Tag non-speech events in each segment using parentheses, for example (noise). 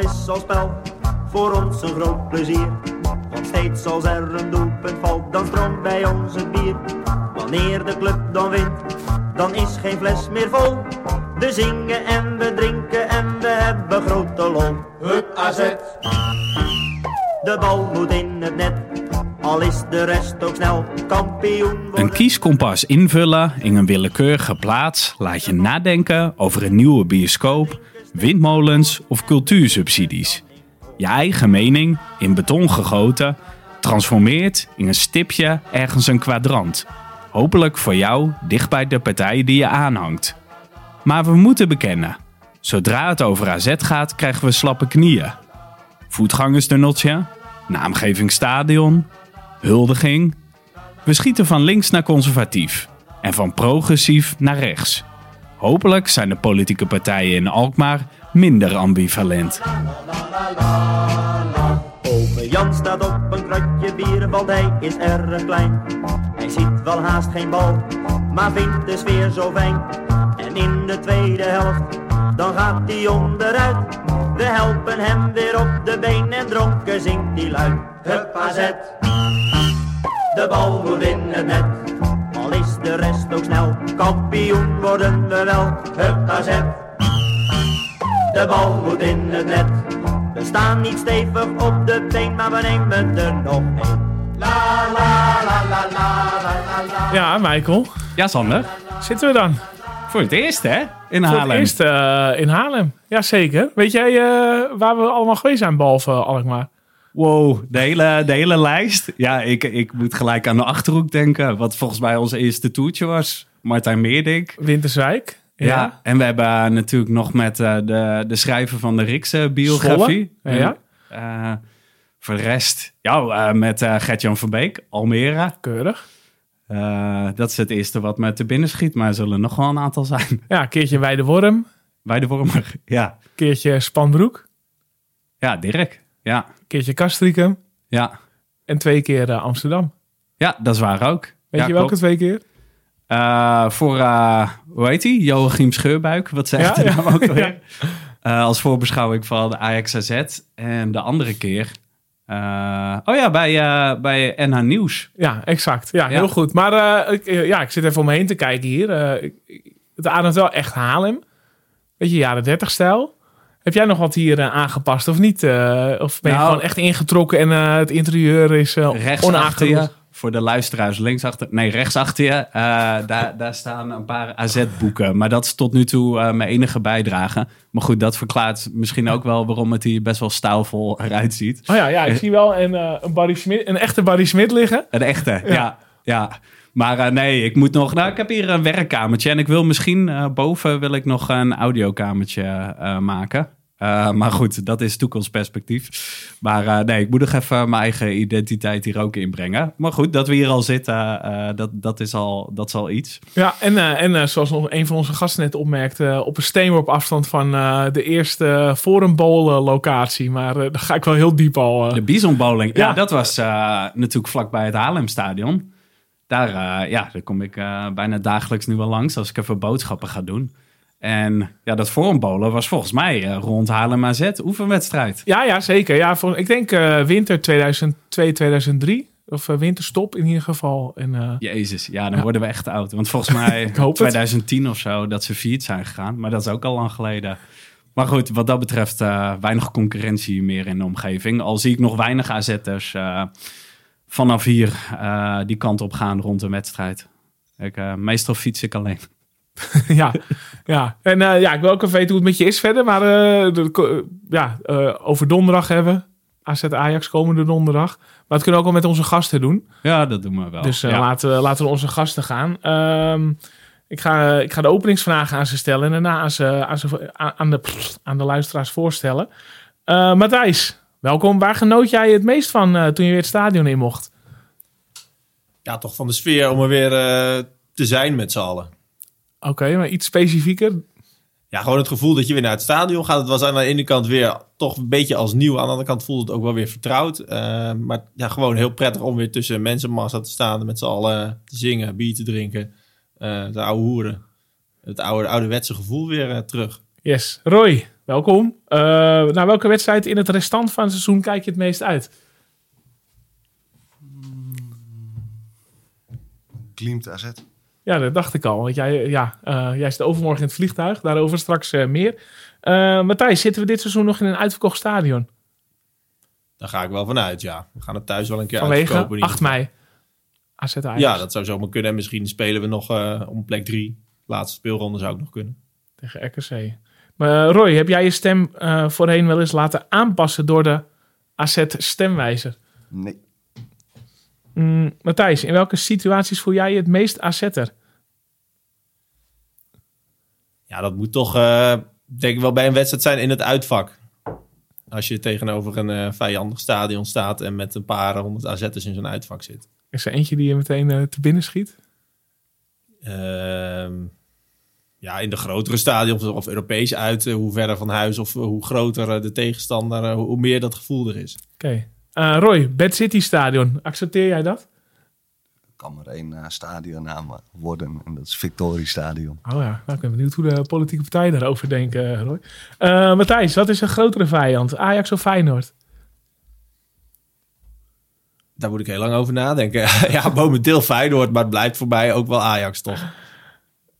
is al spel voor ons een groot plezier. Want steeds als er een doelpunt valt, dan stroomt bij ons het bier. Wanneer de club dan wint, dan is geen fles meer vol. We zingen en we drinken en we hebben grote lol. Hup AZ. De bal moet in het net, al is de rest ook snel kampioen worden. Een kieskompas invullen in een willekeurige plaats laat je nadenken over een nieuwe bioscoop, windmolens of cultuursubsidies. Je eigen mening, in beton gegoten, transformeert in een stipje ergens een kwadrant. Hopelijk voor jou dicht bij de partij die je aanhangt. Maar we moeten bekennen, zodra het over AZ gaat krijgen we slappe knieën. Voetgangersdunneltje, naamgeving stadion, huldiging. We schieten van links naar conservatief en van progressief naar rechts. Hopelijk zijn de politieke partijen in Alkmaar minder ambivalent. Ome Jan staat op een kratje bier, want hij is erg klein. Hij ziet wel haast geen bal, maar vindt de sfeer zo fijn. En in de tweede helft, dan gaat hij onderuit. We helpen hem weer op de been en dronken zingt hij luid. Hup AZ, de bal moet in net. Al is de rest ook snel, kampioen worden we wel. Hup AZ, de bal moet in het net. We staan niet stevig op de been, maar we nemen er nog één. La la la la la la la. Ja, Michael. Ja, Sander. Zitten we dan? Voor het eerst, hè? In Voor Haarlem. het eerst eh, in Haarlem. Jazeker. Weet jij eh, waar we allemaal geweest zijn, behalve Alkmaar? Wow, de hele, de hele lijst. Ja, ik, ik moet gelijk aan de Achterhoek denken. Wat volgens mij ons eerste toertje was. Martijn Meerdink. Winterswijk. Ja. en we hebben natuurlijk nog met eh, de, de schrijver van de Rikse biografie. Zwolle, ja. Eh, voor de rest, ja, eh, met eh Gert-Jan van Beek, Almere. Keurig. Dat is het eerste wat me te binnen schiet, maar er zullen nog wel een aantal zijn. Ja, een keertje Weideworm. Bij de Wormer, (laughs) ja. Een keertje Spanbroek. Ja, Dirk. Ja, Een keertje Castricum. ja. En twee keer eh, Amsterdam. Ja, dat is waar ook. Weet ja, je welke klopt. twee keer? Eh, voor, eh, hoe heet hij? Joachim Scheurbuik. Wat zegt Ja, hij ja. nou ook (laughs) alweer? Als voorbeschouwing van de Ajax AZ. En de andere keer... oh ja, bij, bij NH Nieuws. Ja, exact. Ja, heel goed. Maar ik, ja, ik zit even om me heen te kijken hier. Ik- het ademt wel echt Haarlem. Beetje jaren 30 stijl. Heb jij nog wat hier eh, aangepast of niet? Eh, of ben je Nou- gewoon echt ingetrokken en eh, het interieur is uh, Rechts achter onaangeroest? je. Voor de luisteraars links achter... Nee, rechts achter je. daar, daar staan een paar AZ-boeken. Maar dat is tot nu toe mijn enige bijdrage. Maar goed, dat verklaart misschien ook wel waarom het hier best wel stijlvol eruit ziet. Oh ja, ja, ik zie wel een, een, Barry Smit, een echte Barry Smit liggen. Een echte, ja. ja. Maar eh, nee, ik moet nog... Nou, ik heb hier een werkkamertje. En ik wil misschien eh, boven wil ik nog een audiokamertje eh, maken. Maar goed, dat is toekomstperspectief. Maar nee, ik moet nog even mijn eigen identiteit hier ook inbrengen. Maar goed, dat we hier al zitten, dat, dat, is, al, dat is al iets. Ja, en, en zoals nog een van onze gasten net opmerkte, op een steenworp afstand van de eerste Forum Bowl locatie. Maar daar ga ik wel heel diep al. De Bison Bowling, ja, Ja. dat was natuurlijk vlakbij het Haarlemstadion. Daar, eh, ja, daar kom ik eh, bijna dagelijks nu wel langs als ik even boodschappen ga doen. En ja, dat forumbowlen was volgens mij eh, rond Haarlem AZ oefenwedstrijd. Ja, ja, zeker. Ja, voor, ik denk winter 2002, 2003. Of winterstop in ieder geval. En, Jezus, ja, dan worden we echt oud. Want volgens (laughs) mij hoop het. 2010 of zo dat ze failliet zijn gegaan. Maar dat is ook al lang geleden. Maar goed, wat dat betreft weinig concurrentie meer in de omgeving. Al zie ik nog weinig AZ'ers vanaf hier eh, die kant op gaan rond een wedstrijd. Ik, eh, meestal fiets ik alleen. (laughs) ja, ja. En eh, ja, ik wil ook even weten hoe het met je is verder. Maar de- ja, over donderdag hebben. AZ Ajax komende donderdag. Maar dat kunnen we ook al met onze gasten doen. Ja, dat doen we wel. Dus ja. laten, we, laten we onze gasten gaan. Ehm, ik, ga, ik ga de openingsvragen aan ze stellen. En daarna aan, ze, aan, ze, aan, de, aan de luisteraars voorstellen. Matthijs, welkom. Waar genoot jij het meest van eh, toen je weer het stadion in mocht? Ja, toch van de sfeer om er weer eh, te zijn met z'n allen. Oké, maar iets specifieker. Ja, gewoon het gevoel dat je weer naar het stadion gaat. Het was aan de ene kant weer toch een beetje als nieuw. Aan de andere kant voelde het ook wel weer vertrouwd. Eh, maar ja, gewoon heel prettig om weer tussen mensenmassa te staan. Met z'n allen te zingen, bier te drinken. de oude hoeren. Het oude, ouderwetse gevoel weer terug. Yes. Roy, welkom. Uh, naar welke wedstrijd in het restant van het seizoen kijk je het meest uit? Glimt AZ. Ja, dat dacht ik al. Want jij, ja, uh, jij zit overmorgen in het vliegtuig. Daarover straks uh, meer. Uh, Matthijs, zitten we dit seizoen nog in een uitverkocht stadion? Daar ga ik wel vanuit, ja. We gaan het thuis wel een keer Vanwege uitverkopen. 8 mei. AZ Ajax. Ja, dat zou zomaar kunnen. En misschien spelen we nog om plek 3. Laatste speelronde zou ook nog kunnen. Tegen RKC. Maar Roy, heb jij je stem voorheen wel eens laten aanpassen door de AZ stemwijzer? Nee. Mm, Matthijs, in welke situaties voel jij je het meest AZ'er? Ja, dat moet toch, uh, denk ik wel, bij een wedstrijd zijn in het uitvak. Als je tegenover een uh, vijandig stadion staat en met een paar honderd AZ'ers in zo'n uitvak zit. Is er eentje die je meteen uh, te binnen schiet? Uh, ja, in de grotere stadions of Europees uit, hoe verder van huis of hoe groter de tegenstander, hoe meer dat gevoel er is. Oké. Okay. Uh, Roy, Bad City Stadion, accepteer jij dat? Er kan maar één uh, stadionnaam worden en dat is Victorie Stadion. Oh ja, nou, ik ben benieuwd hoe de politieke partijen daarover denken, Roy. Uh, Matthijs, wat is een grotere vijand, Ajax of Feyenoord? Daar moet ik heel lang over nadenken. (laughs) ja, momenteel Feyenoord, maar het blijft voor mij ook wel Ajax toch.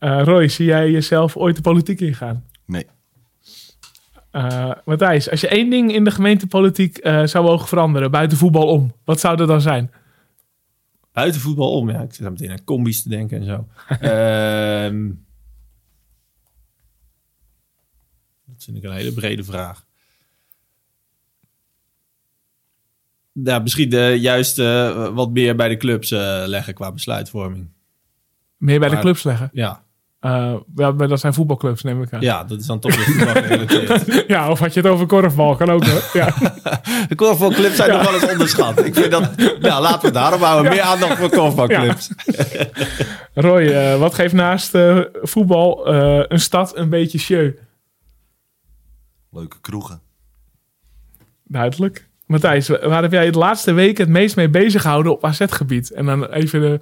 Roy, zie jij jezelf ooit de politiek ingaan? Nee. Uh, Matthijs, als je één ding in de gemeentepolitiek uh, zou mogen veranderen, buiten voetbal om, wat zou dat dan zijn? Buiten voetbal om, ja. Ik zit meteen aan combi's te denken en zo. uh, (laughs) dat vind ik een hele brede vraag. Ja, misschien de, juist uh, wat meer bij de clubs leggen qua besluitvorming. Meer bij maar, de clubs leggen? Ja. Uh, ja, maar dat zijn voetbalclubs, neem ik aan. Ja, dat is dan toch gerelateerd. (laughs) ja, of had je het over korfbal? Kan ook, hè? Ja. de (laughs) korfbalclubs zijn ja. nog wel eens onderschat. Ik vind dat... Nou, laten we daarom houden. Meer aandacht voor korfbalclubs. Ja. Roy, uh, wat geeft naast uh, voetbal een stad een beetje show? Leuke kroegen. Duidelijk. Matthijs, waar heb jij het laatste week het meest mee bezig gehouden op AZ-gebied? En dan even de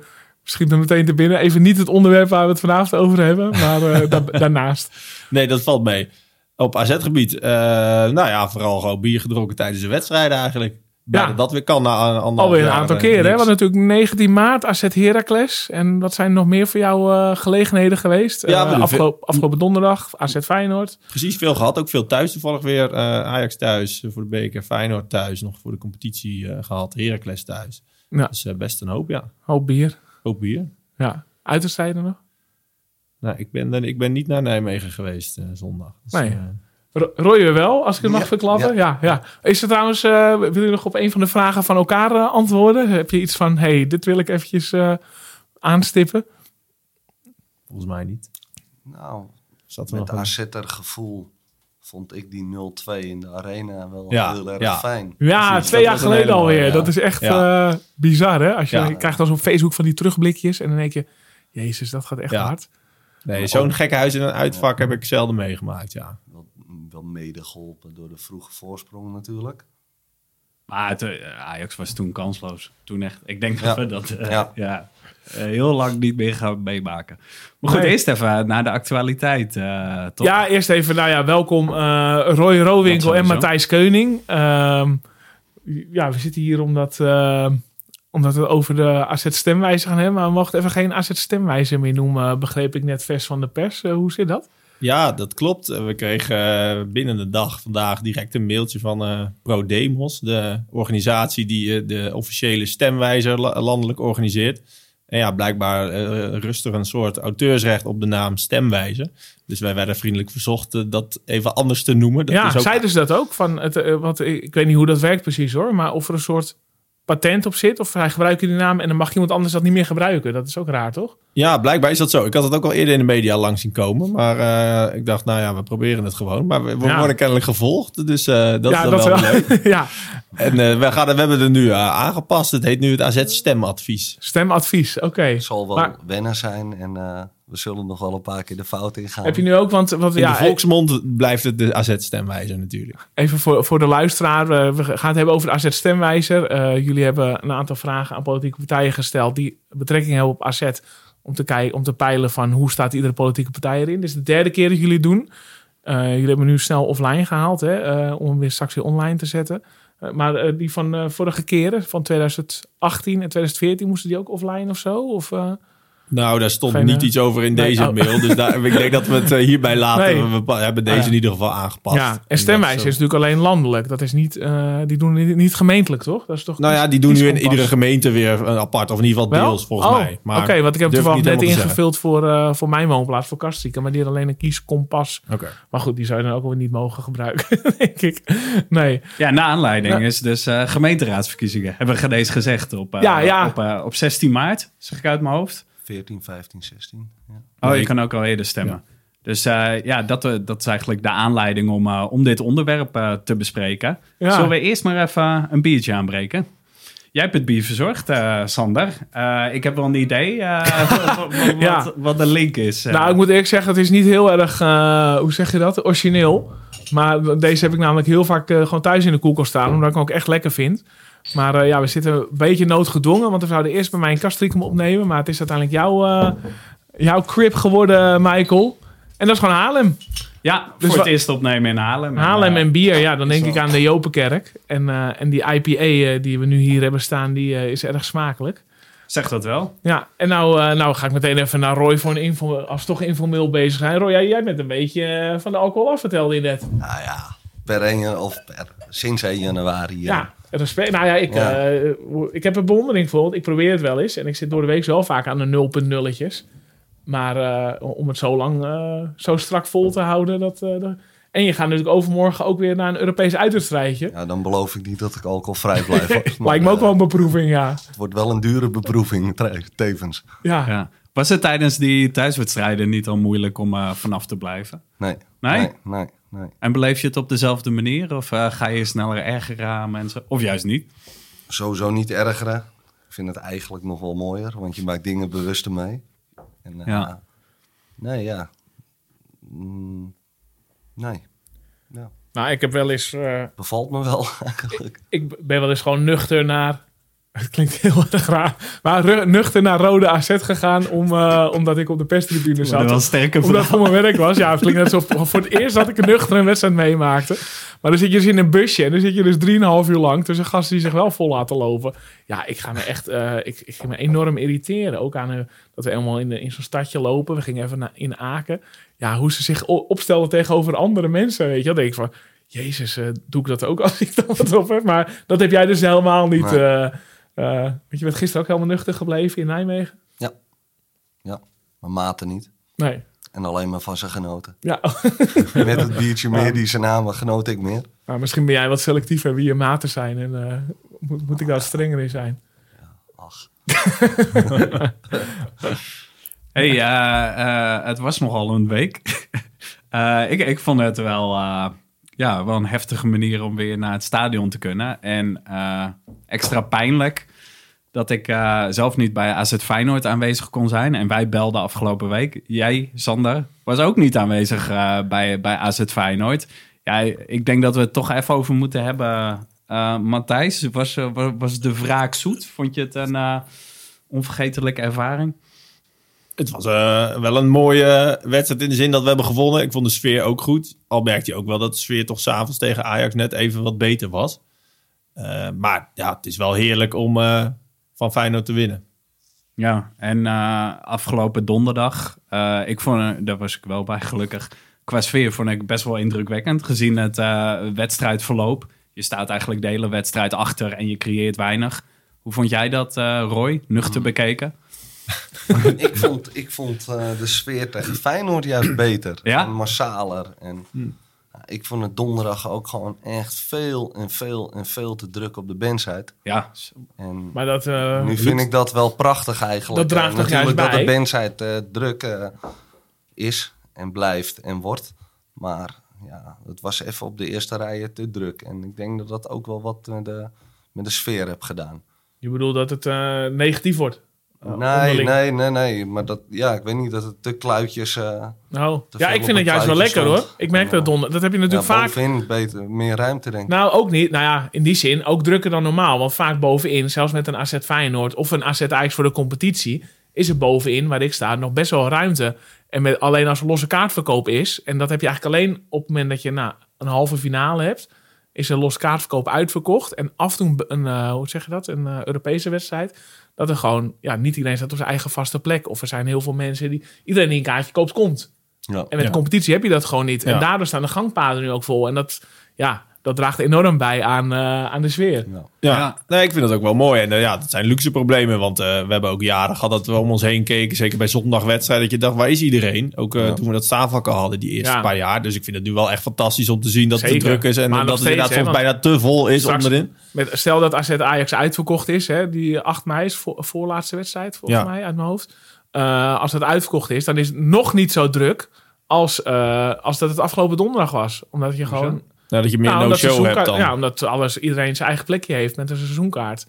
schiet er meteen te binnen. Even niet het onderwerp waar we het vanavond over hebben, maar uh, (laughs) da daarnaast. Nee, dat valt mee. Op AZ-gebied, uh, nou ja, vooral gewoon bier gedronken tijdens de wedstrijden eigenlijk. Ja. Dat weer kan na een Alweer een aantal keren, hè? Want natuurlijk 19 maart AZ Heracles. En wat zijn nog meer voor jou uh, gelegenheden geweest? Ja, uh, afgelopen, afgelopen donderdag AZ Feyenoord. Precies, veel gehad. Ook veel thuis toevallig weer. Uh, Ajax thuis voor de beker. Feyenoord thuis. Nog voor de competitie gehad. Heracles thuis. Ja. Dus best een hoop, ja. Hoop bier. Hoop bier. Ja. Uitwedstrijden nog? Nou, ik ben, dan, ik ben niet naar Nijmegen geweest zondag. Dus, nee. Roy we wel, als ik het mag ja, verklappen. Ja. Ja, ja. Is er trouwens, uh, wil je nog op een van de vragen van elkaar uh, antwoorden? Heb je iets van, hey, dit wil ik eventjes uh, aanstippen? Volgens mij niet. Nou, Zat met AZ'er gevoel vond ik die 0-2 in de arena wel ja, heel erg ja. fijn. Ja, Precies, twee jaar geleden alweer. Ja. Dat is echt uh, bizar, hè? Als je, je krijgt dan op Facebook van die terugblikjes en dan denk je, jezus, dat gaat echt hard. Nee, zo'n gekke huis in een uitvak heb ik zelden meegemaakt, ja wel mede geholpen door de vroege voorsprong natuurlijk. Maar het, uh, Ajax was toen kansloos. Toen echt. Ik denk dat we dat uh, ja. Uh, heel lang niet meer gaan meemaken. Maar goed, nee. eerst even naar de actualiteit. Toch? Ja, eerst even, nou ja, welkom Roy Rowinkel en Matthijs Keuning. Ehm, ja, we zitten hier omdat, omdat we over de AZ-stemwijzer gaan hebben. Maar we mochten even geen AZ-stemwijzer meer noemen, begreep ik net vers van de pers. hoe zit dat? Ja, dat klopt. We kregen binnen de dag vandaag direct een mailtje van uh, ProDemos, de organisatie die uh, de officiële stemwijzer landelijk organiseert. En ja, blijkbaar uh, rust er een soort auteursrecht op de naam stemwijzer. Dus wij werden vriendelijk verzocht dat even anders te noemen. Dat ja, is ook... zeiden ze dat ook? Van het, wat, ik weet niet hoe dat werkt precies hoor, maar of er een soort patent op zit. Of hij gebruikt die naam en dan mag iemand anders dat niet meer gebruiken. Dat is ook raar, toch? Ja, blijkbaar is dat zo. Ik had het ook al eerder in de media lang zien komen. Maar uh, ik dacht, nou ja, we proberen het gewoon. Maar we, we ja. worden kennelijk gevolgd. Dus uh, dat ja, is dan dat wel, wel leuk. (laughs) ja. En uh, we, gaan, we hebben het nu aangepast. Het heet nu het AZ Stemadvies. Stemadvies, oké. Okay. Het zal wel maar... wennen zijn en we zullen nog wel een paar keer de fout ingaan. Heb je nu ook, want... want in ja, de volksmond blijft het de AZ-stemwijzer natuurlijk. Even voor, voor de luisteraar. We gaan het hebben over de AZ-stemwijzer. Uh, jullie hebben een aantal vragen aan politieke partijen gesteld... die betrekking hebben op AZ... om te, kijken, om te peilen van hoe staat iedere politieke partij erin. Dit is de derde keer dat jullie het doen. jullie hebben hem nu snel offline gehaald, hè, om hem weer straks weer online te zetten. maar die van vorige keren, van 2018 en 2014, moesten die ook offline of zo? Of, nou, daar stond niet iets over in deze oh. mail. Dus daar, ik denk dat we het eh, hierbij (laughs) laten. We hebben deze in ieder geval aangepast. Ja, en stemwijze is natuurlijk alleen landelijk. Dat is niet, uh, die doen niet, gemeentelijk, toch? Dat is toch nou ja, die doen nu in iedere gemeente weer apart. Of in ieder geval deels, volgens oh, mij. Oké, okay, want ik heb toevallig net ingevuld voor, uh, voor mijn woonplaats, voor Kastrieken. Maar die had alleen een kieskompas. Okay. Maar goed, die zou je dan ook wel niet mogen gebruiken, (laughs) denk ik. Nee. Ja, na aanleiding is dus gemeenteraadsverkiezingen. Hebben we deze gezegd op, ja, ja. Op, op 16 maart, zeg ik uit mijn hoofd. 14, 15, 16. Ja. Oh, je kan ook al eerder stemmen. Dus uh, ja, dat, uh, dat is eigenlijk de aanleiding om, uh, om dit onderwerp te bespreken. Ja. Zullen we eerst maar even een biertje aanbreken? Jij hebt het bier verzorgd, Sander. ik heb wel een idee (laughs) wat, ja. wat, de link is. Nou, ik moet eerlijk zeggen, het is niet heel erg, hoe zeg je dat, origineel. Maar deze heb ik namelijk heel vaak gewoon thuis in de koelkast staan, omdat ik hem ook echt lekker vind. Maar uh, ja, we zitten een beetje noodgedwongen, want we zouden eerst bij mij een kastricum opnemen. Maar het is uiteindelijk jouw, uh, jouw crib geworden, Michael. En dat is gewoon Haarlem. Ja, dus voor het eerst opnemen in Haarlem. Haarlem en, uh, bier, ja, dan denk ik aan de Jopenkerk. En, en die IPA die we nu hier hebben staan, die is erg smakelijk. Zeg dat wel. Ja, en nou, nou ga ik meteen even naar Roy voor een info, als we toch informeel bezig zijn. Roy, jij, jij bent een beetje van de alcohol af, vertelde je net. Nou ja, per 1 of per, sinds 1 januari. Ja, Respect. Nou ja, ik, eh, ik heb een bewondering voor. Ik probeer het wel eens. En ik zit door de week wel vaak aan de 0.0'tjes. Maar uh, om het zo lang, uh, zo strak vol te houden. Dat, en je gaat natuurlijk overmorgen ook weer naar een Europees uitwedstrijdje. Ja, dan beloof ik niet dat ik alcoholvrij blijf. maar, (laughs) Lijkt me ook wel een beproeving, ja. Het wordt wel een dure beproeving, (laughs) tevens. Ja. ja. Was het tijdens die thuiswedstrijden niet al moeilijk om vanaf te blijven? Nee. Nee? Nee, nee. Nee. En beleef je het op dezelfde manier? Of uh, ga je sneller ergeren aan mensen? Of juist niet? Sowieso niet ergeren. Ik vind het eigenlijk nog wel mooier, want je maakt dingen bewuster mee. En, uh, ja. Nee, ja. Mm, nee. Ja. Nou, ik heb wel eens... Uh, Bevalt me wel, (laughs) eigenlijk. Ik, ik ben wel eens gewoon nuchter naar (laughs) het klinkt heel erg raar. Maar nuchter naar Rode AZ gegaan om, uh, omdat ik op de perstribune zat. Dat was sterke Omdat het voor mijn werk was. Ja, het klinkt net alsof voor het eerst dat ik een nuchtere wedstrijd meemaakte. Maar dan zit je dus in een busje en dan zit je dus drieënhalf uur lang tussen gasten die zich wel vol laten lopen. Ja, ik ga me echt, uh, ik, ik ging me enorm irriteren. Ook aan uh, dat we helemaal in, in zo'n stadje lopen. We gingen even naar, in Aken. Ja, hoe ze zich opstelden tegenover andere mensen. Weet je, dan denk ik van, jezus, doe ik dat ook als ik dan wat op heb? Maar dat heb jij dus helemaal niet... Uh, want je bent gisteren ook helemaal nuchter gebleven in Nijmegen. Ja. Ja, maar maten niet. Nee. En alleen maar van zijn genoten. Ja. (laughs) Met het biertje meer die zijn namen genoot ik meer. Maar misschien ben jij wat selectiever wie je maten zijn. En uh, moet, moet ik daar strenger in zijn? Ja, ach. (laughs) hey, uh, het was nogal een week. (laughs) ik, ik vond het wel ja, wel een heftige manier om weer naar het stadion te kunnen. En uh, extra pijnlijk dat ik uh, zelf niet bij AZ Feyenoord aanwezig kon zijn. En wij belden afgelopen week. Jij, Sander, was ook niet aanwezig uh, bij, bij AZ Feyenoord. Ja, ik denk dat we het toch even over moeten hebben. Matthijs, was, was de wraak zoet? Vond je het een onvergetelijke ervaring? Het was uh, wel een mooie wedstrijd in de zin dat we hebben gewonnen. Ik vond de sfeer ook goed. Al merkte je ook wel dat de sfeer toch s'avonds tegen Ajax net even wat beter was. Uh, maar ja, het is wel heerlijk om uh, van Feyenoord te winnen. Ja, en afgelopen donderdag, ik vond, daar was ik wel bij gelukkig. Qua sfeer vond ik best wel indrukwekkend. Gezien het wedstrijdverloop. Je staat eigenlijk de hele wedstrijd achter en je creëert weinig. Hoe vond jij dat, Roy? Nuchter bekeken? (laughs) ik vond, ik vond uh, de sfeer tegen Feyenoord juist beter. Ja? En massaler. En hm. ik vond het donderdag ook gewoon echt veel en veel en veel te druk op de bandside. Ja. En maar dat, uh, nu vind ik dat wel prachtig eigenlijk. Dat draagt toch juist bij? dat de bandside uh, druk is en blijft en wordt. Maar ja, het was even op de eerste rijen te druk. En ik denk dat dat ook wel wat met de, met de sfeer heb gedaan. Je bedoelt dat het negatief wordt? Uh, nee, nee, nee, nee. Maar dat, ja, ik weet niet dat het te kluitjes. Uh, nou, ja, ik vind het juist wel lekker hoor. Ik merk dat donder. Dat heb je natuurlijk ja, vaak. beter, meer ruimte denk ik. Nou, ook niet. Nou ja, in die zin ook drukker dan normaal. Want vaak bovenin, zelfs met een AZ Feyenoord of een AZ Ajax voor de competitie, is er bovenin, waar ik sta, nog best wel ruimte. En met, alleen als er losse kaartverkoop is, en dat heb je eigenlijk alleen op het moment dat je nou, een halve finale hebt, is een losse kaartverkoop uitverkocht. En af en toe een, uh, hoe zeg je dat, een uh, Europese wedstrijd, dat er gewoon, ja, niet iedereen staat op zijn eigen vaste plek. Of er zijn heel veel mensen die, iedereen die een kaartje koopt, komt. Ja. En met Ja. competitie heb je dat gewoon niet. En daardoor staan de gangpaden nu ook vol. En dat, ja, dat draagt enorm bij aan, eh, aan de sfeer. Ja. Ja. Nee, ik vind dat ook wel mooi. En eh, ja, dat zijn luxe problemen. Want eh, we hebben ook jaren gehad dat we om ons heen keken. Zeker bij zondagwedstrijden. Dat je dacht, waar is iedereen? Ook eh, Ja. toen we dat staanvakken hadden die eerste Ja. paar jaar. Dus ik vind het nu wel echt fantastisch om te zien dat het Zeker. te druk is. En dat het inderdaad soms bijna te vol is straks- onderin. Met, stel dat AZ Ajax uitverkocht is, hè, die 8 mei is voor, voorlaatste wedstrijd, volgens Ja. mij, uit mijn hoofd. Eh, als het uitverkocht is, dan is het nog niet zo druk als, eh, als dat het afgelopen donderdag was. Omdat je gewoon... Nou, dat je meer Nou, no-show hebt dan. Ja, omdat alles, iedereen zijn eigen plekje heeft met een seizoenkaart.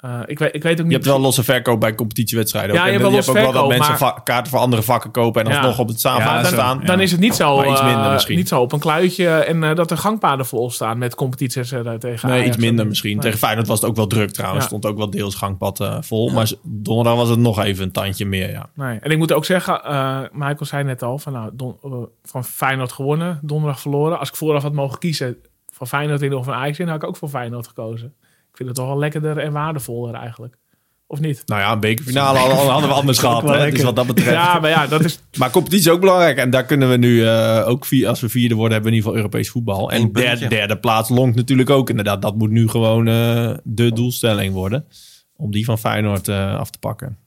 Eh, ik, weet, ik weet ook Je niet... hebt wel losse verkoop bij competitiewedstrijden. Ja, ook. je hebt wel je hebt ook wel dat verkoop, mensen maar- kaarten voor andere vakken kopen en Ja. alsnog op het Ja, dan, staan. ja. dan is het niet zo, Maar iets minder eh, misschien. niet zo op een kluitje en eh, dat de gangpaden vol staan met competities tegen Nee, Ajax. iets minder misschien. Nee. Tegen Feyenoord was het ook wel druk trouwens. Ja. Stond ook wel deels gangpad eh, vol. Maar donderdag was het nog even een tandje meer, ja. Nee. En ik moet ook zeggen, eh, Michael zei net al, van, nou, don- van Feyenoord gewonnen, donderdag verloren. Als ik vooraf had mogen kiezen van Feyenoord in of van Ajax in, had ik ook voor Feyenoord gekozen. Ik vind het toch wel lekkerder en waardevoller eigenlijk. Of niet? Nou ja, een bekerfinale hadden, hadden we anders gehad. Hè? Dus wat dat betreft. Ja, maar ja, dat is... Maar competitie is ook belangrijk. En daar kunnen we nu eh, ook, vier, als we vierde worden, hebben we in ieder geval Europees voetbal. En derde, derde plaats longt natuurlijk ook. Inderdaad, dat moet nu gewoon eh, de doelstelling worden. Om die van Feyenoord eh, af te pakken.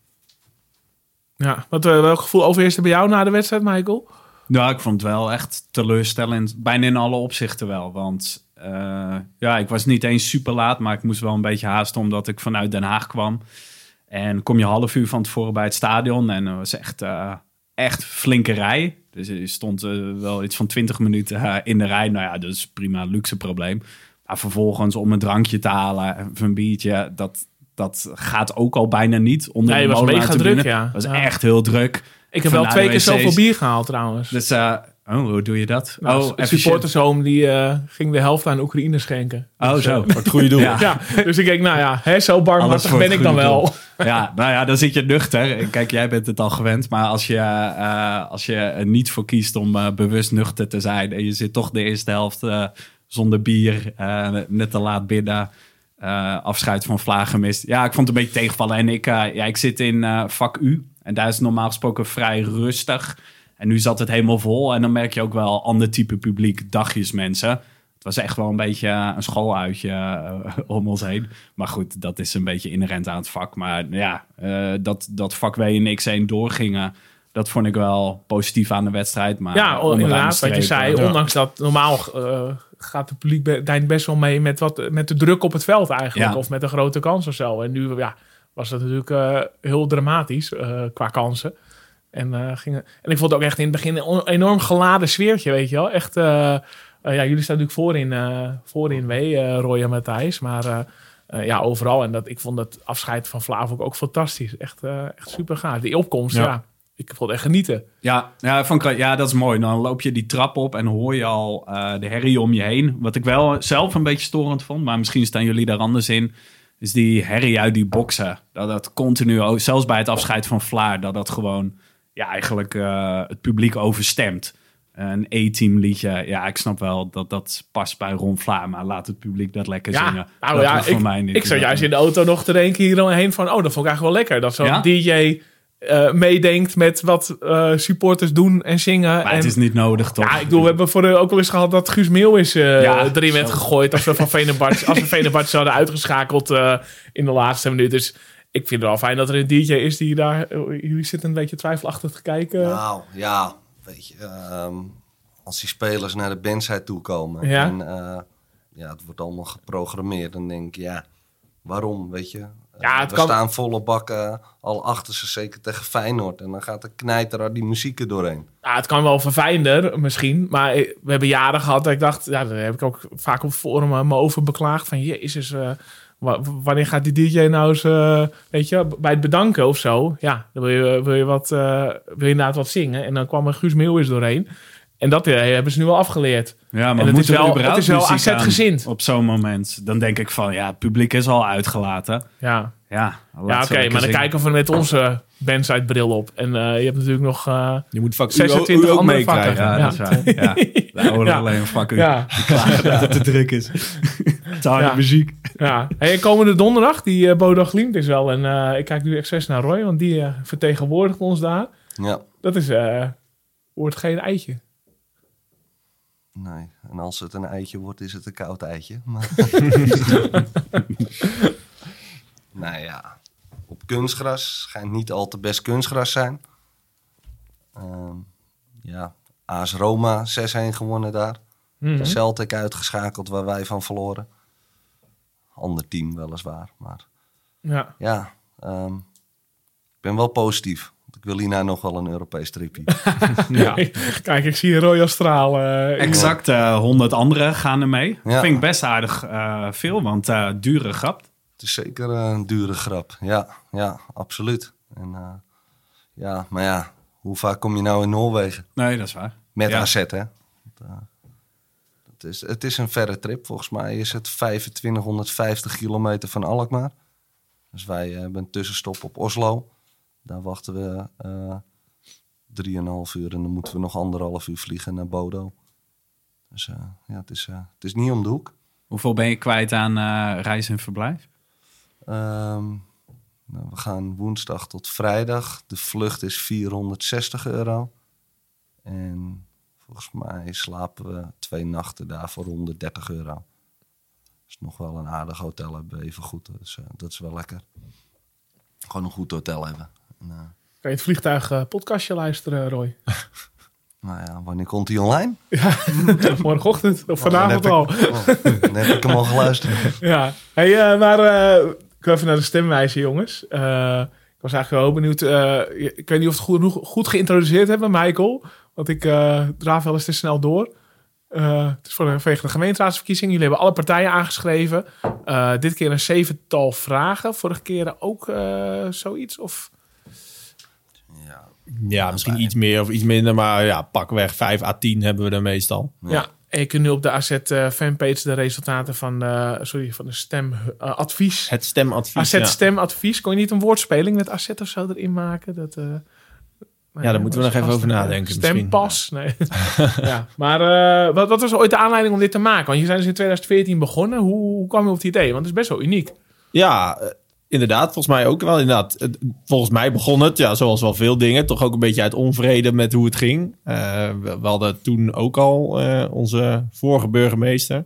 Ja, wat, welk gevoel overheerste bij jou na de wedstrijd, Michael? Nou, ik vond het wel echt teleurstellend. Bijna in alle opzichten wel. Want eh, ja, ik was niet eens super laat, maar ik moest wel een beetje haasten omdat ik vanuit Den Haag kwam. En kom je half uur van tevoren bij het stadion en er was echt, eh, echt flinke rij. Dus je stond eh, wel iets van 20 minuten in de rij. Nou ja, dat is prima, luxe probleem. Maar vervolgens om een drankje te halen, of een biertje, dat, dat gaat ook al bijna niet. Onder Nee, de het was mega druk, ja. Het was Ja. echt heel druk. Ik heb wel twee keer zoveel bier gehaald trouwens. Dus, oh, hoe doe je dat? Nou, oh, efficiënt. supportershome die eh, ging de helft aan Oekraïne schenken. Oh, Dus, zo. eh, Voor het goede doel. Ja. (laughs) ja, dus ik denk, nou ja, hè, zo barmhartig ben ik dan wel. Ja, nou ja, dan zit je nuchter. Kijk, jij bent het al gewend. Maar als je, eh, als je er niet voor kiest om eh, bewust nuchter te zijn... en je zit toch de eerste helft eh, zonder bier, eh, net te laat binnen... eh, afscheid van Vlaag gemist. Ja, ik vond het een beetje tegenvallen. En ik, eh, ja, ik zit in eh, vak U. En daar is normaal gesproken vrij rustig. En nu zat het helemaal vol. En dan merk je ook wel ander type publiek, dagjesmensen. Het was echt wel een beetje eh, een schooluitje eh, (laughs) om ons heen. Maar goed, dat is een beetje inherent aan het vak. Maar ja, eh, dat, dat vak W en X1 doorgingen... dat vond ik wel positief aan de wedstrijd. Maar Ja, de inderdaad, wat je zei. Ondanks dat normaal gaat de publiek be- best wel mee met, wat, met de druk op het veld eigenlijk. Ja. Of met een grote kans of zo. En nu ja, was dat natuurlijk heel dramatisch qua kansen. En, eh, gingen, en ik vond het ook echt in het begin een enorm geladen sfeertje, weet je wel. Echt, eh, eh, ja, jullie staan natuurlijk voor in, eh voor in W, eh Roy en Matthijs. Maar ja, overal. En dat, ik vond dat afscheid van Flavo ook fantastisch. Echt, echt super gaaf. Die opkomst, ja. Ja. Ik vond het echt genieten. Ja, ja, ik- ja, dat is mooi. Dan loop je die trap op en hoor je al de herrie om je heen. Wat ik wel zelf een beetje storend vond, maar misschien staan jullie daar anders in. Is die herrie uit die boksen. Dat dat continu, ook- zelfs bij het afscheid van Vlaar, dat dat gewoon ja, eigenlijk eh, het publiek overstemt. Een E-team liedje. Ja, ik snap wel dat dat past bij Ron Vlaar, maar laat het publiek dat lekker Ja, zingen. nou dat ja, ik, mij niet. ik zat juist in de auto nog te denken hierheen van... oh, dat vond ik eigenlijk wel lekker. Dat zo'n Ja? DJ eh, meedenkt met wat eh, supporters doen en zingen. Maar en, het is niet nodig, toch? ja, ik bedoel, we hebben voor de, ook wel eens gehad dat Guus Meeuwis eh Ja, erin werd gegooid... als we van Venerbahce, als we (laughs) Venerbahce hadden uitgeschakeld in de laatste minuut. Dus ik vind het wel fijn dat er een DJ is die daar... eh, jullie zitten een beetje twijfelachtig te kijken. Nou, ja, weet je, ehm, als die spelers naar de bandside toe komen Ja. en eh, ja, het wordt allemaal geprogrammeerd, dan denk ik, ja, waarom, weet je? Ja, Eh, het we kan- staan volle bakken al achter ze, zeker tegen Feyenoord. En dan gaat de knijter er die muziek er doorheen. Ja, het kan wel verfijnder misschien. Maar we hebben jaren gehad dat ik dacht... Ja, daar heb ik ook vaak op forum me over beklaagd. Van, jezus, wa- wanneer gaat die DJ nou eens... eh, weet je, bij het bedanken of zo. Ja, dan wil je, wil je, wat, eh, wil je inderdaad wat zingen. En dan kwam er Guus Meeuwis doorheen. En dat eh, hebben ze nu wel afgeleerd. Ja, maar het is wel- het is wel AZ-gezind. Op zo'n moment. Dan denk ik van, ja, het publiek is al uitgelaten. Ja, Ja, Ja, oké, maar dan kijken we met onze bandsite bril op. En eh, je hebt natuurlijk nog eh, Je moet vak 26 u ook andere meekrijgen. vakken. Ja, Ja. dat is waar. Ja. Ja. alleen vak u. ja, Klagen dat het te druk is. (laughs) Te harde Ja. muziek. ja. Hey, komende donderdag, die uh, Bodo Glimt is wel. En eh, ik kijk nu expres naar Roy, want die vertegenwoordigt ons daar. Ja, Dat is, eh, wordt geen eitje. nee. En als het een eitje wordt, is het een koud eitje. Maar... (laughs) (laughs) nou ja, op kunstgras schijnt niet al te best kunstgras zijn. Ehm, ja, AS Roma 6-1 gewonnen daar. Mhm. Celtic uitgeschakeld waar wij van verloren. Ander team weliswaar, maar Ja. ja, ehm, ik ben wel positief. Want Ik wil hierna nog wel een Europees tripje. (laughs) Ja. Kijk, ik zie Roy Astraal. eh, Exact eh 100 anderen gaan er mee. Ja. Vind ik best aardig eh, veel, want eh, dure grap. Is zeker eh, een dure grap. Ja, ja, absoluut. En, eh, ja, maar ja, hoe vaak kom je nou in Noorwegen? Nee, dat is waar. Met Ja. AZ, hè? Het, eh, is, het is een verre trip. Volgens mij is het 2550 kilometer van Alkmaar. Dus wij hebben een tussenstop op Oslo. Daar wachten we eh 3,5 uur en dan moeten we nog anderhalf uur vliegen naar Bodo. Dus ja, het is, het is niet om de hoek. Hoeveel ben je kwijt aan reis en verblijf? Ehm, nou, we gaan woensdag tot vrijdag. De vlucht is 460 euro. En volgens mij slapen we twee nachten daar voor 130 euro. Dus nog wel een aardig hotel hebben, even goed. Dus eh, dat is wel lekker. Gewoon een goed hotel hebben. En, eh, Kan je het vliegtuig eh, podcastje luisteren, Roy? (laughs) nou ja, wanneer komt hij online? (laughs) (laughs) Morgenochtend of Dan vanavond al. ik, oh, dan heb ik hem al geluisterd. Ja, hey, maar ik wil even naar de stemwijze, jongens. Eh, ik was eigenlijk wel benieuwd. eh, ik weet niet of we het goed, genoeg- goed geïntroduceerd hebben, Michael. Want ik eh, draaf wel eens te snel door. Eh, het is voor de, vanwege de gemeenteraadsverkiezing. Jullie hebben alle partijen aangeschreven. Eh, dit keer een zevental vragen. Vorige keren ook eh, zoiets? Of... Ja, Ja, misschien iets meer of iets minder, maar ja, pakweg 5 à 10 hebben we er meestal. Ja. Je kunt nu op de AZ eh, fanpage de resultaten van, de sorry, van de stemadvies. Het stemadvies. AZ ja. stemadvies. Kon je niet een woordspeling met AZ of zo erin maken? Dat, eh, Ja, daar moeten we nog even over nadenken. Stempas. Nee. (laughs) ja. Maar eh, wat, wat was ooit de aanleiding om dit te maken? Want je zijn dus in 2014 begonnen. Hoe, hoe kwam je op het idee? Want het is best wel uniek. Ja, eh, inderdaad. Volgens mij ook wel. Inderdaad. Volgens mij begon het, ja, zoals wel veel dingen, toch ook een beetje uit onvrede met hoe het ging. Eh, we, hadden toen ook al eh, onze vorige burgemeester.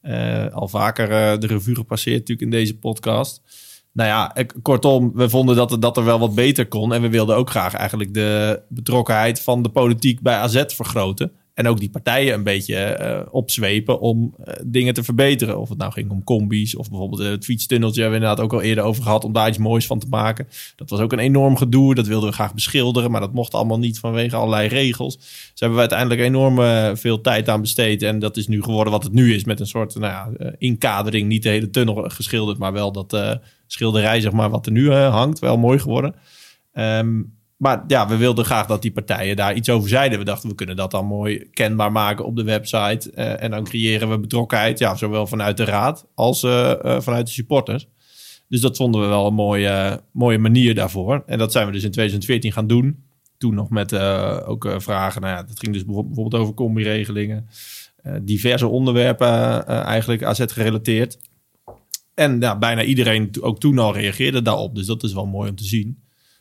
eh, al vaker de revue gepasseerd natuurlijk in deze podcast. Nou ja, kortom, we vonden dat, het, dat er wel wat beter kon. En we wilden ook graag eigenlijk de betrokkenheid van de politiek bij AZ vergroten. En ook die partijen een beetje eh, opzwepen om eh, dingen te verbeteren. Of het nou ging om combi's of bijvoorbeeld het fietstunneltje. Hebben we inderdaad ook al eerder over gehad om daar iets moois van te maken. Dat was ook een enorm gedoe. Dat wilden we graag beschilderen, maar dat mocht allemaal niet vanwege allerlei regels. Dus hebben we uiteindelijk enorm eh, veel tijd aan besteed. En dat is nu geworden wat het nu is. Met een soort nou ja, inkadering. Niet de hele tunnel geschilderd, maar wel dat schilderij zeg maar, wat er nu hangt. Wel mooi geworden. Ehm, maar ja, we wilden graag dat die partijen daar iets over zeiden. We dachten, we kunnen dat dan mooi kenbaar maken op de website. Eh, en dan creëren we betrokkenheid, ja, zowel vanuit de raad als eh, eh, vanuit de supporters. Dus dat vonden we wel een mooie, mooie manier daarvoor. En dat zijn we dus in 2014 gaan doen. Toen nog met ook vragen. Nou ja, dat ging dus bijvo- bijvoorbeeld over combi-regelingen. Diverse onderwerpen eigenlijk AZ gerelateerd. En ja, bijna iedereen ook toen al reageerde daarop. Dus dat is wel mooi om te zien.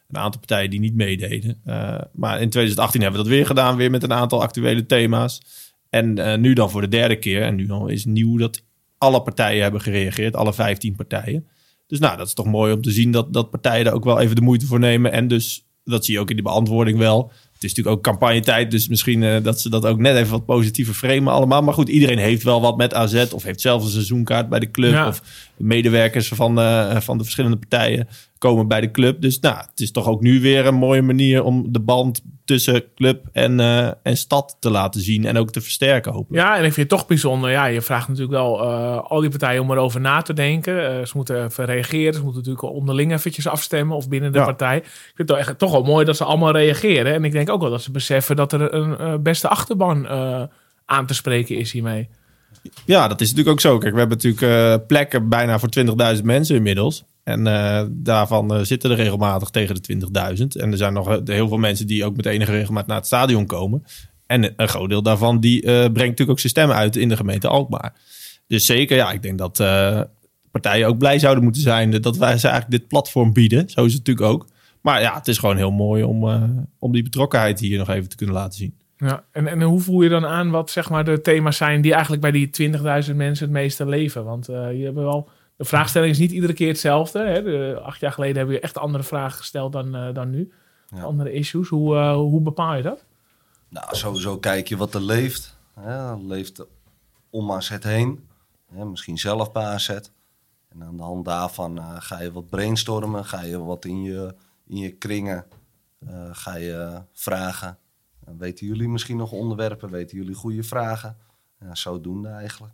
Een aantal partijen die niet meededen. Eh, maar in 2018 hebben we dat weer gedaan. Weer met een aantal actuele thema's. En eh, nu dan voor de derde keer. En nu dan is nieuw dat alle partijen hebben gereageerd. Alle 15 partijen. Dus nou, dat is toch mooi om te zien dat, dat partijen er ook wel even de moeite voor nemen. En dus, dat zie je ook in die beantwoording wel. Het is natuurlijk ook campagnetijd, dus misschien eh, dat ze dat ook net even wat positiever framen allemaal. Maar goed, iedereen heeft wel wat met AZ of heeft zelf een seizoenkaart bij de club. Ja. Of medewerkers van, eh, van de verschillende partijen komen bij de club. Dus nou, het is toch ook nu weer een mooie manier om de band tussen club en, eh, en stad te laten zien. En ook te versterken hopelijk. Ja, en ik vind het toch bijzonder. Ja, je vraagt natuurlijk wel eh, al die partijen om erover na te denken. Ze moeten even reageren. Ze moeten natuurlijk onderling eventjes afstemmen of binnen de Ja. partij. Ik vind het toch, echt, toch wel mooi dat ze allemaal reageren. En ik denk ook wel dat ze beseffen dat er een beste achterban aan te spreken is hiermee. Ja, dat is natuurlijk ook zo. Kijk, we hebben natuurlijk eh, plekken bijna voor 20.000 mensen inmiddels. En eh, daarvan eh, zitten er regelmatig tegen de 20.000. En er zijn nog heel veel mensen die ook met enige regelmaat naar het stadion komen. En een groot deel daarvan die brengt natuurlijk ook zijn stem uit in de gemeente Alkmaar. Dus zeker, ja, ik denk dat partijen ook blij zouden moeten zijn dat wij ze eigenlijk dit platform bieden. Zo is het natuurlijk ook. Maar ja, het is gewoon heel mooi om, om die betrokkenheid hier nog even te kunnen laten zien. Ja, en, en hoe voel je dan aan wat zeg maar de thema's zijn die eigenlijk bij die 20.000 mensen het meeste leven? Want eh, je hebt wel, de vraagstelling is niet iedere keer hetzelfde. Hè? De, acht jaar geleden hebben we echt andere vragen gesteld dan, eh, dan nu. Ja. Andere issues. Hoe, eh, hoe bepaal je dat? Nou, sowieso kijk je wat er leeft. Hè, leeft om AZ heen. Hè, misschien zelf bij AZ. En aan de hand daarvan ga je wat brainstormen. Ga je wat in je, in je kringen. ga je vragen. En weten jullie misschien nog onderwerpen? Weten jullie goede vragen? Ja, zodoende eigenlijk.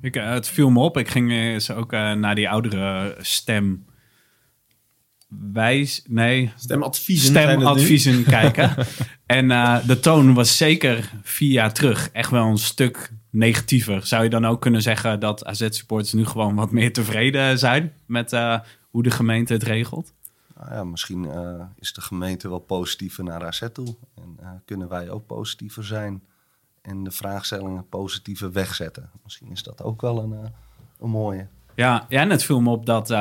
Ik, eh, het viel me op. Ik ging eens ook eh, naar die oudere stem. Wijs, nee, Stemadviezen. stemadviezen (laughs) kijken. en eh, de toon was zeker vier jaar terug echt wel een stuk negatiever. Zou je dan ook kunnen zeggen dat AZ-supporters nu gewoon wat meer tevreden zijn met eh, hoe de gemeente het regelt? Nou ja, misschien eh, is de gemeente wel positiever naar AZ toe. En eh, kunnen wij ook positiever zijn. En de vraagstellingen positiever wegzetten. Misschien is dat ook wel een, eh, een mooie. Ja, ja, en het viel me op dat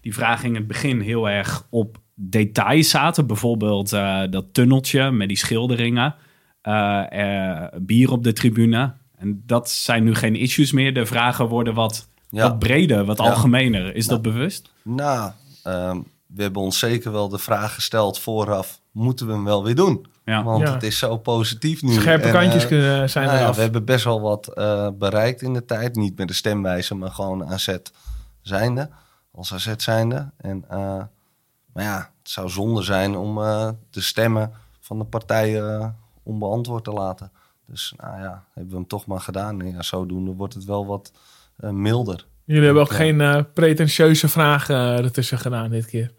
die vragen in het begin heel erg op details zaten. Bijvoorbeeld dat tunneltje met die schilderingen. bier op de tribune. En dat zijn nu geen issues meer. De vragen worden wat, Ja. wat breder, wat Ja. algemener. Is dat bewust? Nou, ehm, we hebben ons zeker wel de vraag gesteld vooraf. Moeten we hem wel weer doen? Ja. Want Ja. het is zo positief nu. Scherpe En, kantjes eh, kunnen zijn nou ja, eraf. we hebben best wel wat eh, bereikt in de tijd. Niet met de stemwijze, maar gewoon AZ zijnde. Als AZ zijnde. En, eh, maar ja, het zou zonde zijn om eh, de stemmen van de partijen onbeantwoord te laten. Dus nou ja, hebben we hem toch maar gedaan. En ja, zodoende wordt het wel wat eh, milder. Jullie hebben ook Ja. geen pretentieuze vragen ertussen gedaan dit keer.